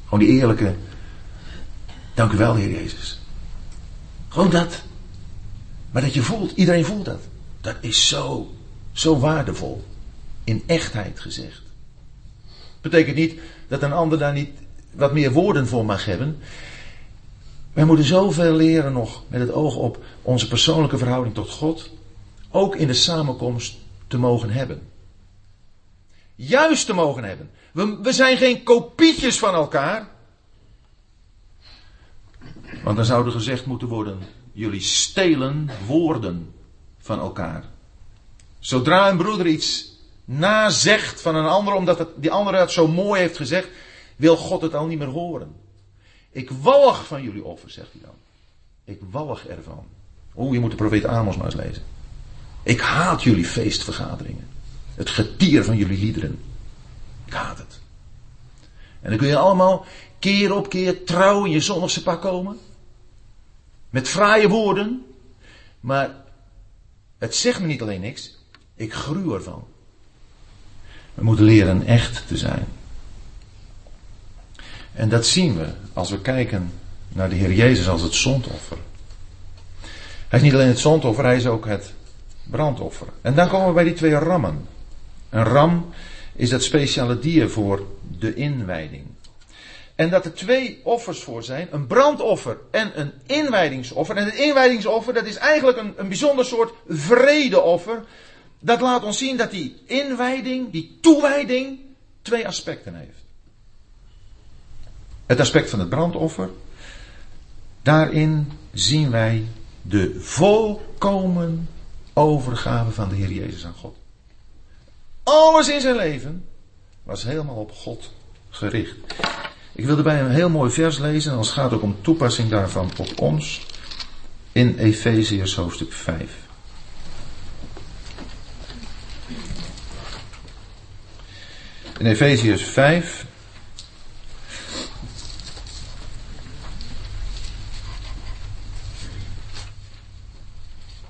Gewoon die eerlijke. Dank u wel, Heer Jezus. Gewoon dat. Maar dat je voelt, iedereen voelt dat. Dat is zo, zo waardevol. In echtheid gezegd. Betekent niet dat een ander daar niet wat meer woorden voor mag hebben. Wij moeten zoveel leren nog met het oog op onze persoonlijke verhouding tot God. Ook in de samenkomst te mogen hebben. Juist te mogen hebben. We, we zijn geen kopietjes van elkaar. Want dan zou er gezegd moeten worden: jullie stelen woorden van elkaar. Zodra een broeder iets nazegt van een ander, omdat die andere het zo mooi heeft gezegd, wil God het al niet meer horen. Ik walg van jullie offer, zegt hij dan. Ik walg ervan. Oeh, je moet de profeet Amos maar eens lezen. Ik haat jullie feestvergaderingen. Het getier van jullie liederen. Ik haat het. En dan kun je allemaal keer op keer trouw in je zonnigse pak komen. Met fraaie woorden. Maar het zegt me niet alleen niks. Ik gruw ervan. We moeten leren echt te zijn. En dat zien we als we kijken naar de Heer Jezus als het zondoffer. Hij is niet alleen het zondoffer, hij is ook het brandoffer. En dan komen we bij die twee rammen. Een ram is dat speciale dier voor de inwijding. En dat er twee offers voor zijn, een brandoffer en een inwijdingsoffer. En het inwijdingsoffer, dat is eigenlijk een, een bijzonder soort vredeoffer. Dat laat ons zien dat die inwijding, die toewijding, twee aspecten heeft. Het aspect van het brandoffer, daarin zien wij de volkomen overgave van de Heer Jezus aan God. Alles in zijn leven was helemaal op God gericht. Ik wil erbij een heel mooi vers lezen, en het gaat ook om toepassing daarvan op ons. In Efeziërs hoofdstuk 5. In Efeziërs 5.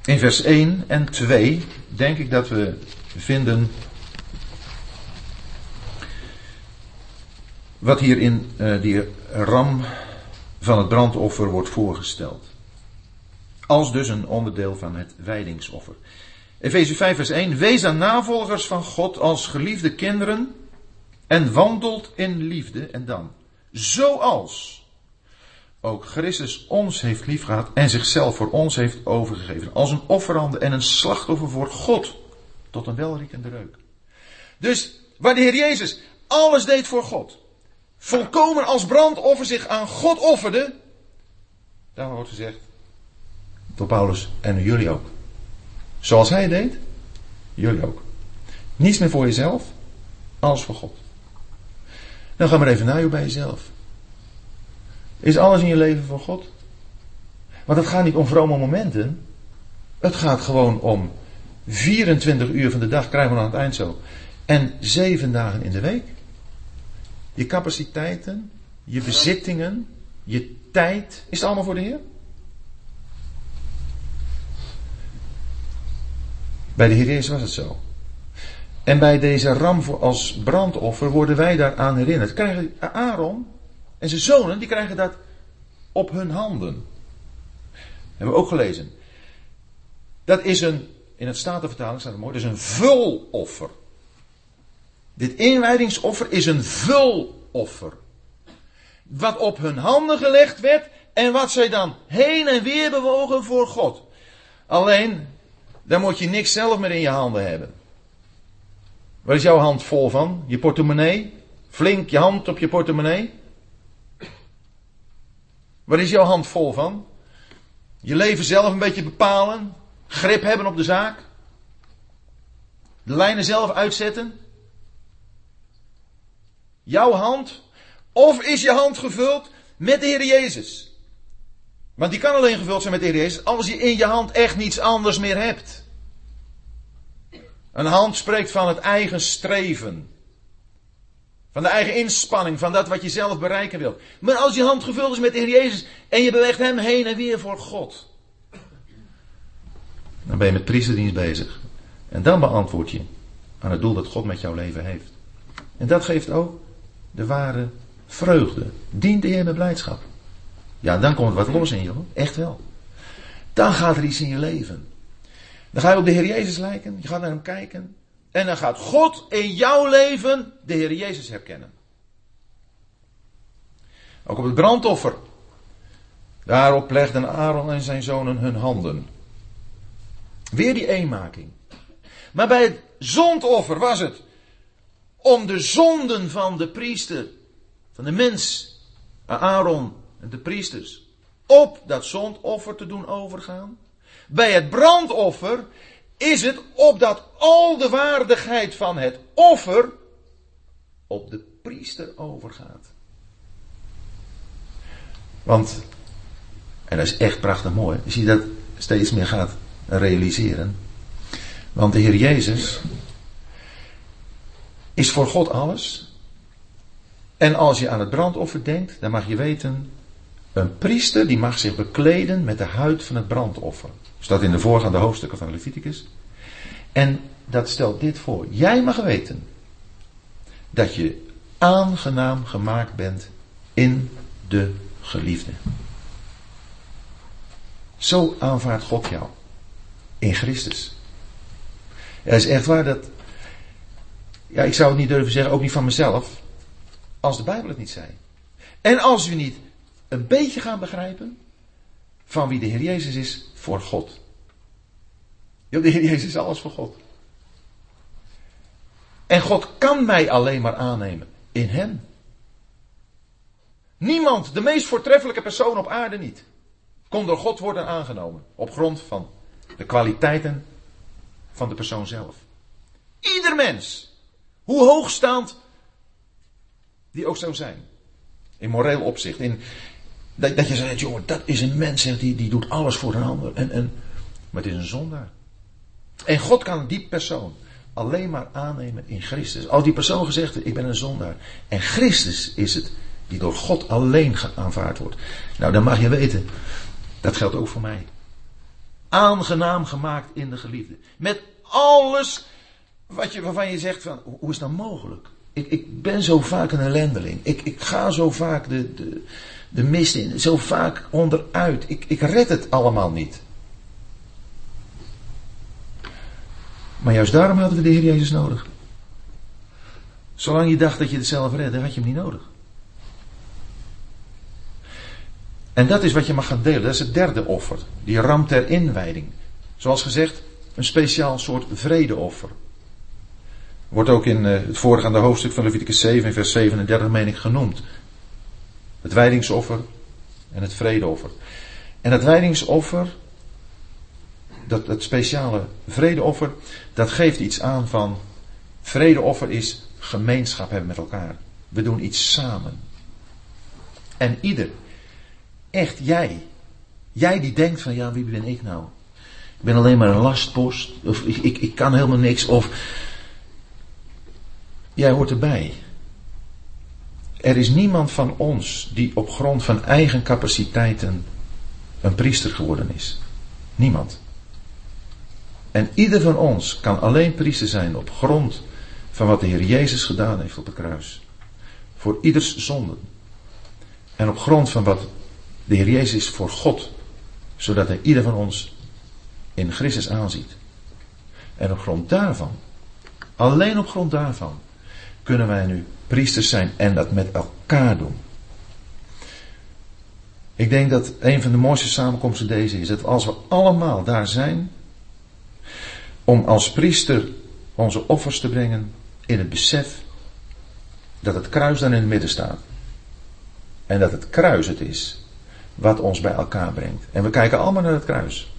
In vers 1 en 2 denk ik dat we vinden wat hier in uh, die ram van het brandoffer wordt voorgesteld. Als dus een onderdeel van het wijdingsoffer. Efeze 5 vers 1. Wees dan navolgers van God als geliefde kinderen en wandelt in liefde. En dan. Zoals ook Christus ons heeft liefgehad en zichzelf voor ons heeft overgegeven. Als een offerande en een slachtoffer voor God. Tot een welriekende reuk. Dus waar de Heer Jezus alles deed voor God volkomen als brandoffer zich aan God offerde, dan wordt gezegd door Paulus en jullie ook. Zoals hij deed, jullie ook. Niets meer voor jezelf, alles voor God. Dan ga maar even naar bij jezelf. Is alles in je leven voor God? Want het gaat niet om vrome momenten. Het gaat gewoon om 24 uur van de dag, krijgen we aan het eind zo. En 7 dagen in de week. Je capaciteiten, je bezittingen, je tijd. Is het allemaal voor de Heer? Bij de Heer Jezus was het zo. En bij deze ram als brandoffer worden wij daaraan herinnerd. Krijgen Aaron en zijn zonen, die krijgen dat op hun handen. Hebben we ook gelezen. Dat is een, in het Statenvertaling staat het mooi, dat is een vuloffer. Dit inwijdingsoffer is een vuloffer. Wat op hun handen gelegd werd en wat zij dan heen en weer bewogen voor God. Alleen, daar moet je niks zelf meer in je handen hebben. Waar is jouw hand vol van? Je portemonnee? Flink je hand op je portemonnee? Waar is jouw hand vol van? Je leven zelf een beetje bepalen? Grip hebben op de zaak? de lijnen zelf uitzetten? Jouw hand? Of is je hand gevuld met de Heer Jezus? Want die kan alleen gevuld zijn met de Heer Jezus als je in je hand echt niets anders meer hebt. Een hand spreekt van het eigen streven. Van de eigen inspanning, van dat wat je zelf bereiken wilt. Maar als je hand gevuld is met de Heer Jezus en je beweegt Hem heen en weer voor God. Dan ben je met priesterdienst bezig. En dan beantwoord je aan het doel dat God met jouw leven heeft. En dat geeft ook de ware vreugde. Dient de Heer met blijdschap. Ja, dan komt wat los in je hoor. Echt wel. Dan gaat er iets in je leven. Dan ga je op de Heer Jezus lijken. Je gaat naar hem kijken. En dan gaat God in jouw leven de Heer Jezus herkennen. Ook op het brandoffer. Daarop legden Aaron en zijn zonen hun handen. Weer die eenmaking. Maar bij het zondoffer was het om de zonden van de priester, van de mens, Aaron en de priesters, op dat zondoffer te doen overgaan. Bij het brandoffer is het opdat al de waardigheid van het offer op de priester overgaat. Want, en dat is echt prachtig mooi, je dat steeds meer gaat realiseren. Want de Heer Jezus is voor God alles. En als je aan het brandoffer denkt, dan mag je weten, een priester die mag zich bekleden met de huid van het brandoffer. Staat in de voorgaande hoofdstukken van Leviticus. En dat stelt dit voor. Jij mag weten dat je aangenaam gemaakt bent in de geliefde. Zo aanvaardt God jou. In Christus. Het is echt waar dat. Ja, ik zou het niet durven zeggen, ook niet van mezelf. Als de Bijbel het niet zei. En als we niet een beetje gaan begrijpen van wie de Heer Jezus is voor God. De Heer Jezus is alles voor God. En God kan mij alleen maar aannemen in Hem. Niemand, de meest voortreffelijke persoon op aarde niet, kon door God worden aangenomen op grond van de kwaliteiten van de persoon zelf. Ieder mens, hoe hoogstaand die ook zou zijn, in moreel opzicht, in, dat, dat je zegt, jongen, dat is een mens die, die doet alles voor een ander, en, en, maar het is een zondaar. En God kan die persoon alleen maar aannemen in Christus. Als die persoon gezegd heeft, ik ben een zondaar. En Christus is het die door God alleen aanvaard wordt. Nou, dan mag je weten, dat geldt ook voor mij. Aangenaam gemaakt in de geliefde. Met alles wat je, waarvan je zegt van, hoe is dat mogelijk? Ik, ik ben zo vaak een ellendeling. Ik, ik ga zo vaak de, de, de mist in, zo vaak onderuit. Ik, ik red het allemaal niet. Maar juist daarom hadden we de Heer Jezus nodig. Zolang je dacht dat je het zelf redde, had je hem niet nodig. En dat is wat je mag gaan delen. Dat is het derde offer. Die ram ter inwijding. Zoals gezegd, een speciaal soort vredeoffer. Wordt ook in eh, het voorgaande hoofdstuk van Leviticus 7, vers 37, meen ik, genoemd. Het wijdingsoffer en het vredeoffer. En het wijdingsoffer dat, dat speciale vredeoffer, dat geeft iets aan van vredeoffer is gemeenschap hebben met elkaar. We doen iets samen. En ieder, echt jij, jij die denkt van ja, wie ben ik nou? Ik ben alleen maar een lastpost, of ik, ik, ik kan helemaal niks, of jij hoort erbij. Er is niemand van ons die op grond van eigen capaciteiten een priester geworden is. Niemand. En ieder van ons kan alleen priester zijn op grond van wat de Heer Jezus gedaan heeft op het kruis. Voor ieders zonde. En op grond van wat de Heer Jezus voor God. Zodat hij ieder van ons in Christus aanziet. En op grond daarvan, alleen op grond daarvan, kunnen wij nu priesters zijn en dat met elkaar doen. Ik denk dat een van de mooiste samenkomsten deze is. Dat als we allemaal daar zijn, om als priester onze offers te brengen in het besef dat het kruis dan in het midden staat. En dat het kruis het is wat ons bij elkaar brengt. En we kijken allemaal naar het kruis.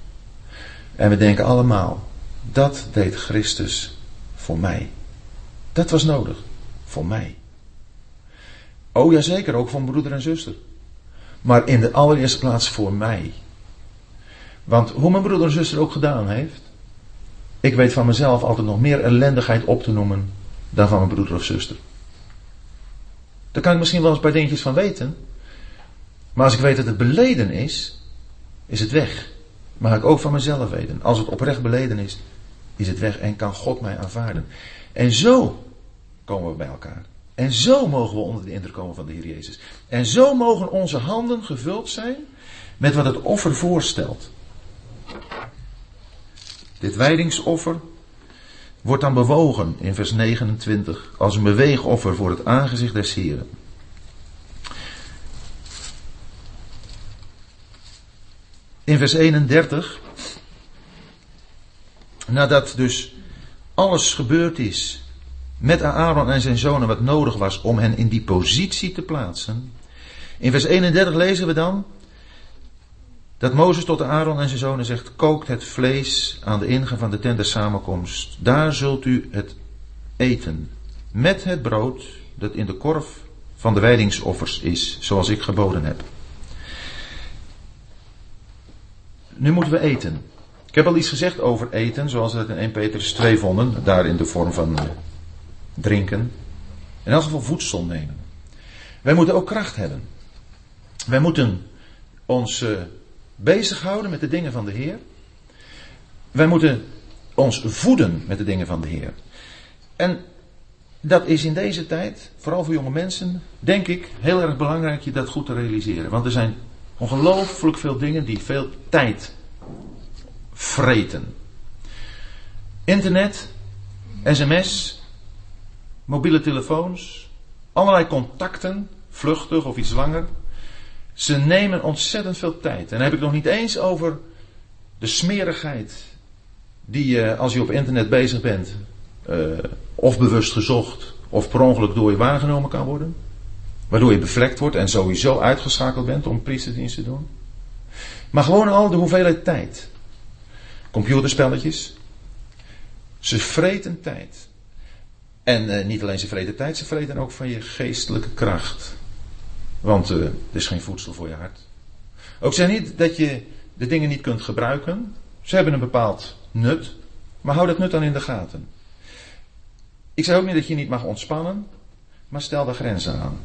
En we denken allemaal, dat deed Christus Voor mij. Dat was nodig. Voor mij. Oh ja, zeker, ook mijn broeder en zuster. Maar in de allereerste plaats voor mij. Want hoe mijn broeder en zuster ook gedaan heeft, ik weet van mezelf altijd nog meer ellendigheid op te noemen dan van mijn broeder of zuster. Daar kan ik misschien wel eens een paar dingetjes van weten. Maar als ik weet dat het beleden is, is het weg. Mag ik ook van mezelf weten. Als het oprecht beleden is, is het weg en kan God mij aanvaarden. En zo komen we bij elkaar. En zo mogen we onder de indruk komen van de Heer Jezus. En zo mogen onze handen gevuld zijn met wat het offer voorstelt. Dit wijdingsoffer wordt dan bewogen in vers 29 als een beweegoffer voor het aangezicht des Heren. In vers 31, nadat dus alles gebeurd is met Aaron en zijn zonen wat nodig was om hen in die positie te plaatsen. In vers 31 lezen we dan dat Mozes tot Aaron en zijn zonen zegt: Kookt het vlees aan de ingang van de tent der samenkomst. Daar zult u het eten. Met het brood dat in de korf van de wijdingsoffers is, zoals ik geboden heb. Nu moeten we eten. Ik heb al iets gezegd over eten, zoals we het in 1 Petrus 2 vonden, daar in de vorm van eh, drinken. In elk geval voedsel nemen. Wij moeten ook kracht hebben. Wij moeten ons uh, bezighouden met de dingen van de Heer. Wij moeten ons voeden met de dingen van de Heer. En dat is in deze tijd, vooral voor jonge mensen, denk ik, heel erg belangrijk je dat goed te realiseren. Want er zijn ongelooflijk veel dingen die veel tijd vreten. Internet, sms, mobiele telefoons, allerlei contacten, vluchtig of iets langer. Ze nemen ontzettend veel tijd. En dan heb ik nog niet eens over de smerigheid die je als je op internet bezig bent, uh, of bewust gezocht, of per ongeluk door je waargenomen kan worden. Waardoor je bevlekt wordt en sowieso uitgeschakeld bent om priesterdienst te doen. Maar gewoon al de hoeveelheid tijd. Computerspelletjes. Ze vreten tijd. En uh, niet alleen ze vreten tijd, ze vreten ook van je geestelijke kracht. Want uh, er is geen voedsel voor je hart. Ook zeg niet dat je de dingen niet kunt gebruiken. Ze hebben een bepaald nut. Maar hou dat nut dan in de gaten. Ik zeg ook niet dat je niet mag ontspannen. Maar stel daar grenzen aan.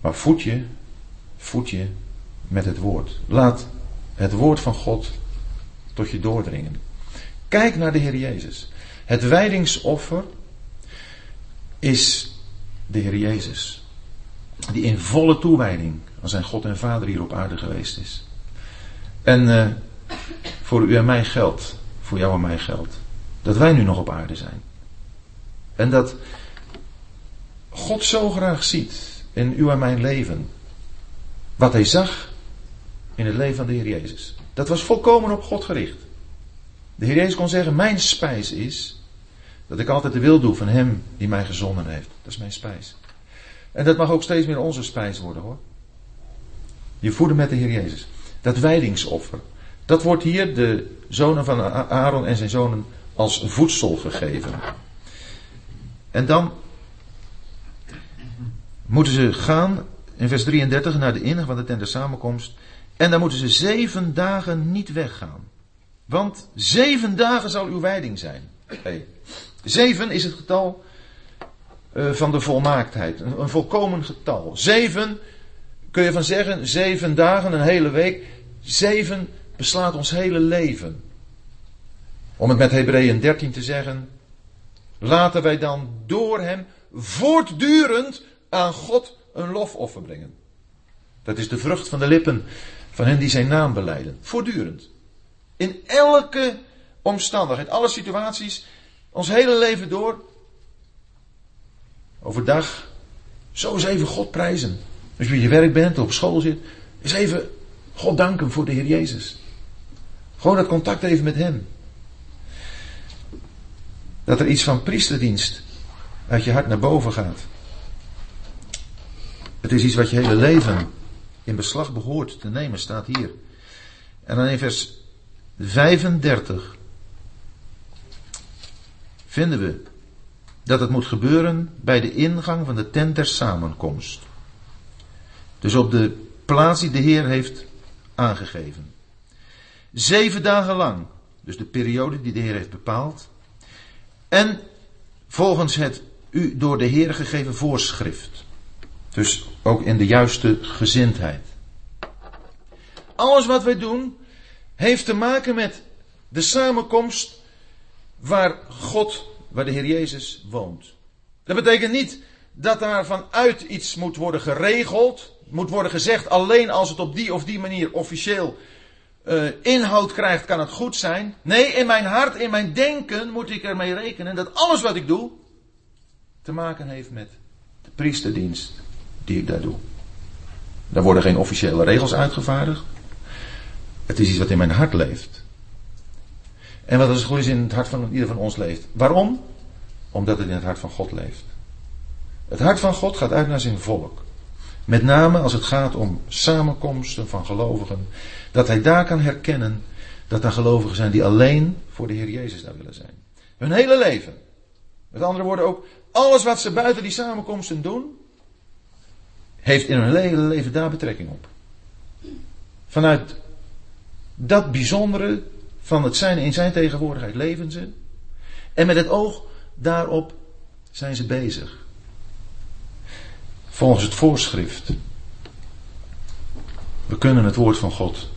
Maar voed je, voed je met het woord. Laat het woord van God tot je doordringen. Kijk naar de Heer Jezus. Het wijdingsoffer is de Heer Jezus. Die in volle toewijding aan zijn God en Vader hier op aarde geweest is. En uh, voor u en mij geldt, voor jou en mij geldt, dat wij nu nog op aarde zijn. En dat God zo graag ziet in uw en mijn leven. Wat hij zag in het leven van de Heer Jezus. Dat was volkomen op God gericht. De Heer Jezus kon zeggen: Mijn spijs is dat ik altijd de wil doe van Hem die mij gezonden heeft. Dat is mijn spijs. En dat mag ook steeds meer onze spijs worden hoor. Je voeden met de Heer Jezus. Dat wijdingsoffer. Dat wordt hier de zonen van Aaron en zijn zonen als voedsel gegeven. En dan moeten ze gaan, in vers 33, naar de ingang van de tent der samenkomst. En dan moeten ze zeven dagen niet weggaan. Want zeven dagen zal uw wijding zijn. Hey. Zeven is het getal uh, van de volmaaktheid. Een, een, volkomen getal. Zeven, kun je van zeggen, zeven dagen, een hele week. Zeven beslaat ons hele leven. Om het met Hebreeën 13 te zeggen. Laten wij dan door hem voortdurend aan God een lofoffer brengen. Dat is de vrucht van de lippen van hen die zijn naam beleiden. Voortdurend. In elke omstandigheid, alle situaties, ons hele leven door. Overdag, zo eens even God prijzen. Als je op je werk bent, of op school zit, eens even God danken voor de Heer Jezus. Gewoon dat contact even met Hem. Dat er iets van priesterdienst uit je hart naar boven gaat. Het is iets wat je hele leven in beslag behoort te nemen, staat hier. En dan in vers 35. vinden we dat het moet gebeuren bij de ingang van de tent der samenkomst. Dus op de plaats die de Heer heeft aangegeven. Zeven dagen lang, dus de periode die de Heer heeft bepaald. En volgens het u door de Heer gegeven voorschrift. Dus ook in de juiste gezindheid. Alles wat wij doen heeft te maken met de samenkomst waar God, waar de Heer Jezus woont. Dat betekent niet dat daar vanuit iets moet worden geregeld, moet worden gezegd alleen als het op die of die manier officieel uh, inhoud krijgt, kan het goed zijn. Nee, in mijn hart, in mijn denken moet ik ermee rekenen dat alles wat ik doe te maken heeft met de priesterdienst die ik daar doe. Daar worden geen officiële regels uitgevaardigd. Het is iets wat in mijn hart leeft. En wat als goed is in het hart van ieder van ons leeft. Waarom? Omdat het in het hart van God leeft. Het hart van God gaat uit naar zijn volk. Met name als het gaat om samenkomsten van gelovigen. Dat hij daar kan herkennen dat er gelovigen zijn die alleen voor de Heer Jezus daar willen zijn. Hun hele leven. Met andere woorden ook alles wat ze buiten die samenkomsten doen. Heeft in hun hele leven daar betrekking op. Vanuit dat bijzondere van het zijn in zijn tegenwoordigheid leven ze. En met het oog daarop zijn ze bezig. Volgens het voorschrift. We kunnen het woord van God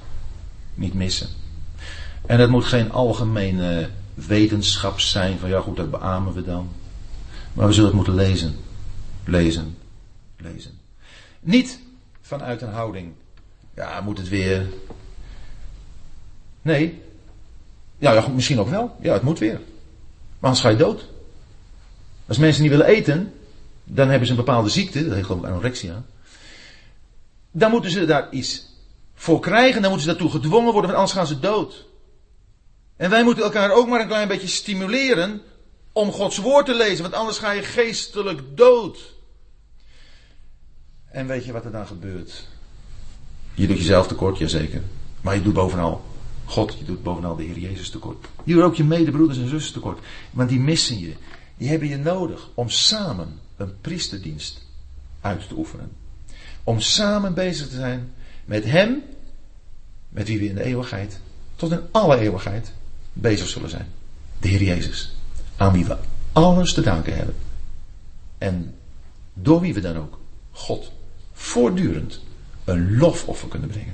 niet missen. En het moet geen algemene wetenschap zijn van ja goed, dat beamen we dan. Maar we zullen het moeten lezen. Lezen. Lezen. Niet vanuit een houding. Ja, moet het weer. Nee. Ja, ja misschien ook wel. Ja, het moet weer. Maar anders ga je dood. Als mensen niet willen eten, dan hebben ze een bepaalde ziekte, dat heet geloof ik anorexia. Dan moeten ze daar iets voor krijgen, dan moeten ze daartoe gedwongen worden, want anders gaan ze dood. En wij moeten elkaar ook maar een klein beetje stimuleren om Gods woord te lezen, want anders ga je geestelijk dood. En weet je wat er dan gebeurt? Je doet jezelf tekort, jazeker. Maar je doet bovenal God, je doet bovenal de Heer Jezus tekort. Je doet ook je medebroeders en zussen tekort. Want die missen je. Die hebben je nodig om samen een priesterdienst uit te oefenen. Om samen bezig te zijn met Hem, met wie we in de eeuwigheid, tot in alle eeuwigheid, bezig zullen zijn. De Heer Jezus. Aan wie we alles te danken hebben. En door wie we dan ook God voortdurend een lofoffer kunnen brengen.